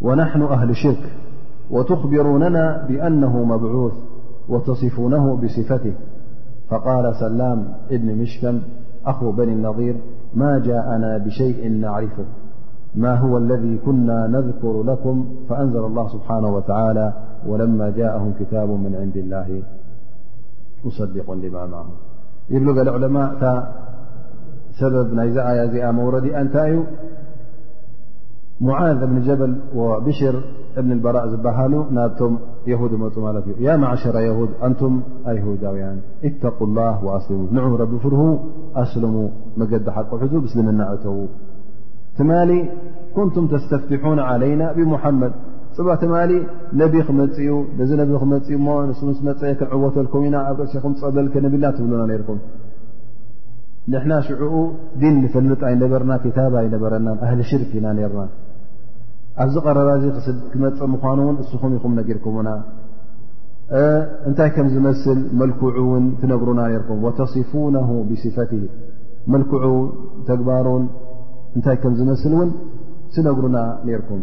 ونحن أهل شرك وتخبروننا بأنه مبعوث وتصفونه بصفته فقال سلام بن مشكم أخو بني النظير ما جاءنا بشيء نعرفه ما هو الذي كنا نذكر لكم فأنزل الله سبحانه وتعالى ولما جاءهم كتاب من عند الله أصدق لما معهم يبل العلماء سبب نايزياز موردي أنتايو ሙዓዝ እብኒ ጀበል ብሽር እብኒ በራእ ዝበሃሉ ናብቶም የሁድ መፁ ማለት እዩ ያ ማዕሸራ የሁድ ኣንቱም ኣይሁዳውያን እተቁ ላ ኣስልሙ ንዑ ረቢ ፍርሁ ኣስልሙ መገዲ ሓቁ ሕዙ ምስልምና እተዉ ትማሊ ኩንቱም ተስተፍትሑን ዓለይና ብሙሓመድ ፅባ ትማሊ ነቢ ክመፅኡ ነዚ ነቢ ክመፅኡ እሞ ንስምስ መፀ ክንዕወተልኩም ኢና ኣብ ርእሲኹም ፀበል ክንብልና ትብሉና ነርኩም ንሕና ሽዑኡ ዲን ንፈልጥ ኣይነበርና ክታብ ኣይነበረና ኣህሊ ሽርክ ኢና ነርና ኣብዚ ቀረባ እዚ ክመፅእ ምኳኑ እውን እስኹም ኢኹም ነጊርኩምና እንታይ ከም ዝመስል መልክዑ እውን ትነግሩና ነርኩም ወተስፉነ ብስፈት መልክዑ ተግባሩን እንታይ ከም ዝመስል እውን ትነግሩና ነርኩም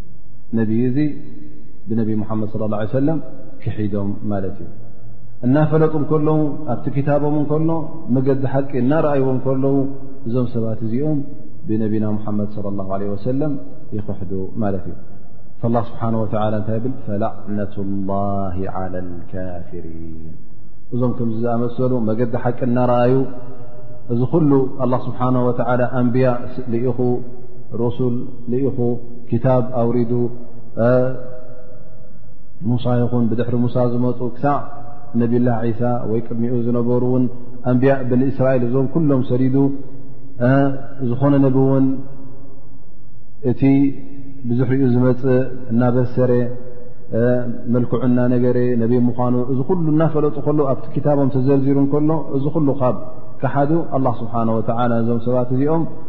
ነብይ እዚ ብነቢ ሙሓመድ صለ ላه ሰለም ክሒዶም ማለት እዩ እናፈለጡ ከለዉ ኣብቲ ክታቦም ከሎ መገዲ ሓቂ እናረኣይዎ ከለዉ እዞም ሰባት እዚኦም ብነቢና ሙሓመድ صለ ላه ለ ወሰለም ይኽሕዱ ማለት እዩ ላ ስብሓን ወላ እንታይ ብል ፈላዕነት ላ ዓላ ልካፍሪን እዞም ከምዚ ዝኣመሰሉ መገዲ ሓቂ እናረኣዩ እዚ ኩሉ ኣላ ስብሓን ወላ ኣንብያ ልኢኹ ሩሱል ልኢኹ ክታብ ኣውሪዱ ሙሳ ይኹን ብድሕሪ ሙሳ ዝመፁ ክሳዕ ነብላ ዒሳ ወይ ቅድሚኡ ዝነበሩ እውን ኣንብያእ ብኒ እስራኤል እዞም ኩሎም ሰዲዱ ዝኾነ ነቢ እውን እቲ ብዙሕሪኡ ዝመፅእ እናበሰረ መልክዑ እና ነገረ ነብ ምዃኑ እዚ ኩሉ እናፈለጡ ከሎ ኣብቲ ክታቦም ተዘርዚሩ ከሎ እዚ ኩሉ ካብ ካሓዱ ኣላ ስብሓን ወተላ እዞም ሰባት እዚኦም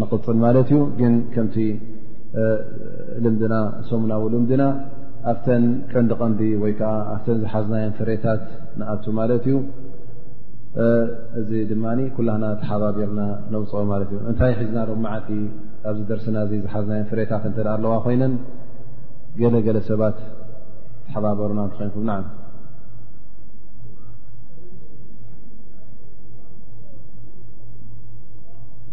ንቕፅል ማለት እዩ ግን ከምቲ ልምድና ሰሙናዊ ልምድና ኣብተን ቀንዲ ቐንዲ ወይ ከዓ ኣብተን ዝሓዝናዮን ፍሬታት ንኣቱ ማለት እዩ እዚ ድማ ኩላና ተሓባቢርና ነውፅ ማለት እዩ እንታይ ሒዝና ዶ መዓልቲ ኣብዚ ደርስና እዚ ዝሓዝናዮን ፍሬታት እንተ ኣለዋ ኮይነን ገለገለ ሰባት ተሓባበሩና እንትኮይንኩም ን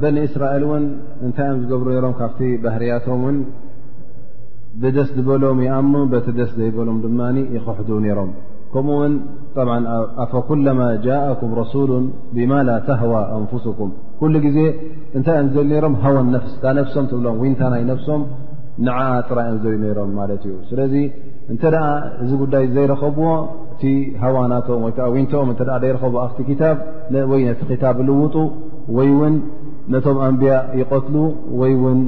በኒ እስራኤል እውን እንታይ እዮም ዝገብሩ ነሮም ካብቲ ባህርያቶም ውን ብደስ ዝበሎም ይኣምኑ በቲ ደስ ዘይበሎም ድማ ይክሕዱ ነይሮም ከምኡ ውን ኣፈ ኩለማ ጃእኩም ረሱሉ ብማ ላ ተህዋ ኣንፍስኩም ኩሉ ግዜ እንታይ እዮም ዝዘል ነሮም ሃወ ነፍስ እታ ነፍሶም ትብሎም ዊንታ ናይ ነፍሶም ንዓ ጥራይ እዮም ዝዘልዩ ነሮም ማለት እዩ ስለዚ እንተ እዚ ጉዳይ ዘይረከብዎ እቲ ሃዋ ናቶም ወይ ከዓ ዊንትኦም እተ ደይረኸቡ ኣብቲ ክታብ ወይ ነቲ ክታብ ልውጡ ወይ እውን ነቶም ኣንብያ ይቐትሉ ወይ እውን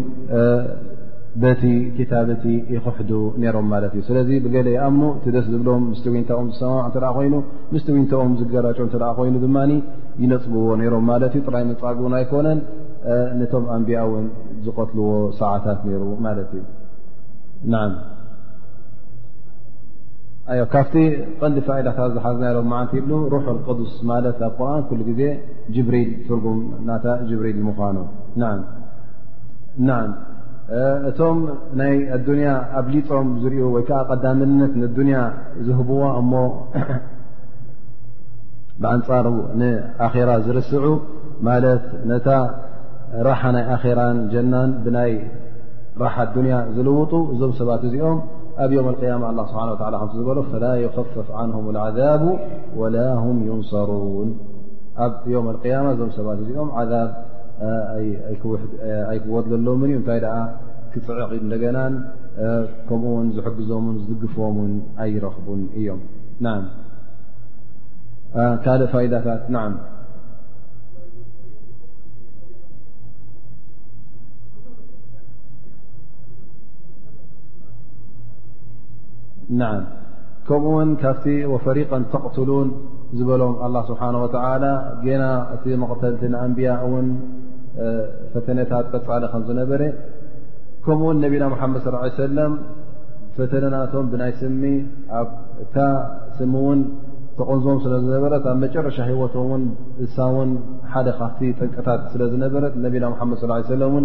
በቲ ክታብ እቲ ይኽሕዱ ነይሮም ማለት እዩ ስለዚ ብገለ ይኣምኑ እቲ ደስ ዝብሎም ምስቲ ዊንታኦም ዝሰማዕ እተ ኮይኑ ምስቲ ዊንታኦም ዝገራጮ እተ ኮይኑ ድማ ይነፅግዎ ነይሮም ማለት እዩ ጥራይ መፃግኡ ኣይኮነን ነቶም ኣንብያ እውን ዝቐትልዎ ሰዓታት ነይሩ ማለት እዩ ን ካብቲ ቀንዲ ፋይዳታት ዝሓዝናዮ ሎ መዓንቲ ይብሉ ሩሑ ቅዱስ ማለት ኣብ ቁርን ኩሉ ግዜ ጅብሪል ትርጉም ናታ ጅብሪል ምኳኑ እቶም ናይ ኣዱንያ ኣብሊፆም ዝርኡ ወይ ከዓ ቀዳምነት ንዱንያ ዝህብዎ እሞ ብኣንፃሩ ንኣኼራ ዝርስዑ ማለት ነታ ራሓ ናይ ኣኼራን ጀናን ብናይ ራሓ ኣዱንያ ዝልውጡ እዞም ሰባት እዚኦም ኣብ ዮም ኣልቅያማ ኣላ ስብሓን ወላ ከምቲ ዝበሎ ፈላ ዩኸፈፍ ዓንሁም ልዓዛቡ ወላ ሁም ዩንሰሩን ኣብ ዮም ኣልቅያማ እዞም ሰባት እዚኦም ዓዛብ ኣይክወድለሎምን እዩ እንታይ ደኣ ክፅዕቕ እንደገናን ከምኡ ውን ዝሕግዞምን ዝድግፎምን ኣይረኽቡን እዮም ና ካልእ ፋይዳታት ና ከምኡ ውን ካብቲ ወፈሪቀ ተቕትሉን ዝበሎም ኣላ ስብሓን ወተላ ገና እቲ መቕተልቲ ንኣንብያ እውን ፈተነታት ቀፃሊ ከም ዝነበረ ከምኡ ውን ነቢና ሓመድ ስ ሰለም ፈተነናቶም ብናይ ስሚ ኣብታ ስሚ እውን ተቕንዞም ስለ ዝነበረት ኣብ መጨረሻ ሂወቶም ን እሳ ውን ሓደ ካብቲ ጠንቀታት ስለ ዝነበረት ነቢና ሓመድ ስ ሰለ ን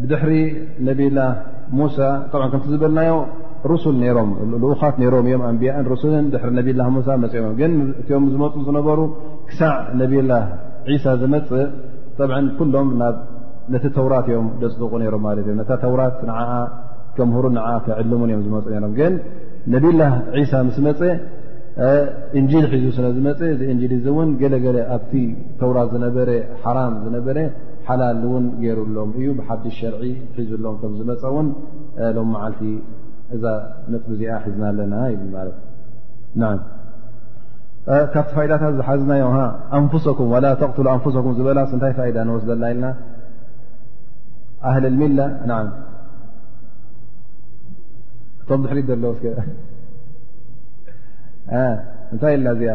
ብድሕሪ ነብላ ሙሳ ከምቲ ዝበልናዮ ሩሱል ነሮም ልኡኻት ነሮም እዮም ኣንብያእን ሩሱልን ድሕሪ ነብላ ሙሳ መፅኦም ግን እቲኦም ዝመፁ ዝነበሩ ክሳዕ ነብላ ዒሳ ዝመፅእ ጠብ ኩሎም ናብ ነቲ ተውራት እዮም ደፅድቑ ነሮም ማለት እዮም ነታ ተውራት ንዓ ከምህሩ ንዓ ክዕልሙን እዮም ዝመፁ ነሮም ግን ነብላ ዒሳ ምስ መፀ እንጂል ሒዙ ስለ ዝመፀ እዚ እንጂል እዚ እውን ገለገለ ኣብቲ ተውራት ዝነበረ ሓራም ዝነበረ ሓላል እውን ገይሩሎም እዩ ብሓድሽ ሸርዒ ሒዙሎም ከም ዝመፀ እውን ሎም መዓልቲ እዛ ነጥቢ እዚኣ ሒዝና ኣለና ይብል ማለት ካብቲ ፋይዳታት ዝሓዝናዮ ኣንፍሰኩም ዋላ ተቕትሉ ኣንፍሰኩም ዝበላስ እንታይ ፋይዳ ንወስደላ ኢልና ኣህል ሚላ ን እቶም ድሕሪት ዘለዉ ስ እንታይ ኢልና እዚኣ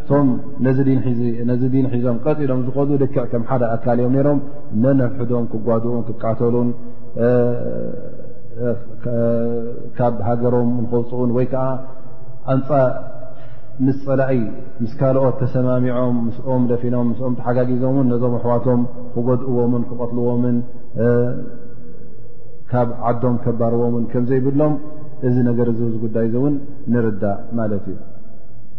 እቶም ነዚ ዲን ሒዞም ቀጥ ኢሎም ዝኸዱ ልክዕ ከም ሓደ ኣካል እዮም ነይሮም ነነሕዶም ክጓድኡን ክቃተሉን ካብ ሃገሮም ንክውፅኡን ወይ ከዓ ኣንፃ ምስ ፀላኢ ምስ ካልኦት ተሰማሚዖም ምስኦም ደፊኖም ምስኦም ተሓጋጊዞምን ነዞም ኣሕዋቶም ክጎድእዎምን ክቐትልዎምን ካብ ዓዶም ከባርዎምን ከምዘይብሎም እዚ ነገር እዚ ዝጉዳይ እዚ እውን ንርዳእ ማለት እዩ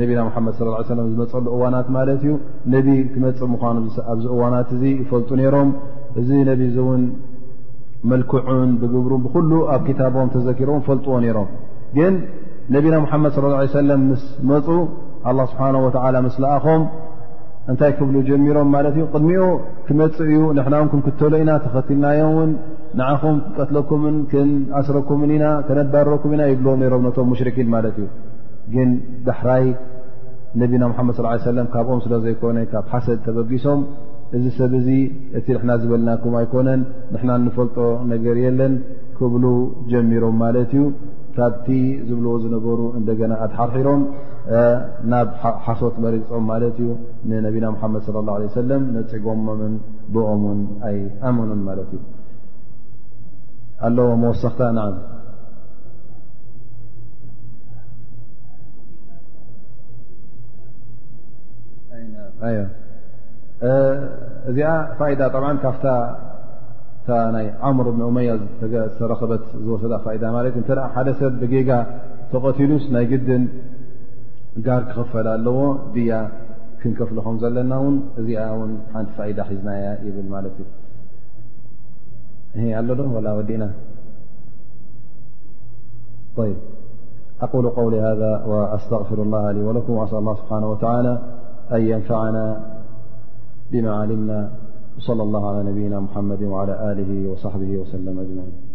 ነቢና ሙሓመድ ስ ለ ዝመፀሉ እዋናት ማለት እዩ ነቢ ክመፅእ ምኳኑ ኣብዚ እዋናት እዚ ይፈልጡ ነይሮም እዚ ነቢ እዚ እውን መልክዑን ብግብሩ ብኩሉ ኣብ ክታቦም ተዘኪሮም ፈልጥዎ ነይሮም ግን ነቢና ሙሓመድ ለ ለ ሰለም ምስ መፁ ኣላ ስብሓን ወላ ምስ ለኣኾም እንታይ ክብሉ ጀሚሮም ማለት እዩ ቅድሚኡ ክመፅእ እዩ ንሕና ውን ክንክተሎ ኢና ተኸትልናዮ ውን ንዓኹም ክንቀትለኩምን ክንኣስረኩምን ኢና ከነባረኩም ኢና ይብልዎም ነሮም ነቶም ሙሽርኪን ማለት እዩ ግን ዳሕራይ ነቢና ሙሓመድ ስ ሰለም ካብኦም ስለ ዘይኮነ ካብ ሓሰድ ተበጊሶም እዚ ሰብ እዚ እቲ ንሕና ዝበልናኩም ኣይኮነን ንሕና እንፈልጦ ነገር የለን ክብሉ ጀሚሮም ማለት እዩ ካብቲ ዝብልዎ ዝነበሩ እንደገና ኣትሓርሒሮም ናብ ሓሶት መሪግፆም ማለት እዩ ንነቢና ሙሓመድ ለ ላ ለ ሰለም ነፅጎሞምን ብኦም ውን ኣይኣመኑን ማለት እዩ ኣለዎ መወሰኽታ ን እዚኣ ፋይዳ ብ ካብታ ናይ ዓምር እብን ኡመያ ዝተረክበት ዝወሰዳ ፋይዳ ማለት እተ ሓደ ሰብ ብጌጋ ተቐትሉስ ናይ ግድን ጋር ክኽፈል ኣለዎ ድያ ክንከፍል ከም ዘለና ውን እዚኣ ን ሓንቲ ፋይዳ ሒዝናያ ይብል ማለት እዩ ኣሎ ዶ ወላ ወዲእና ي أقول قولي هذا وأستغفر الله لي ولكم وأسأل الله سبحانه وتعالى أن ينفعنا بما علمنا وصلى الله على نبينا محمد وعلى له وصحبه وسلم أجمعين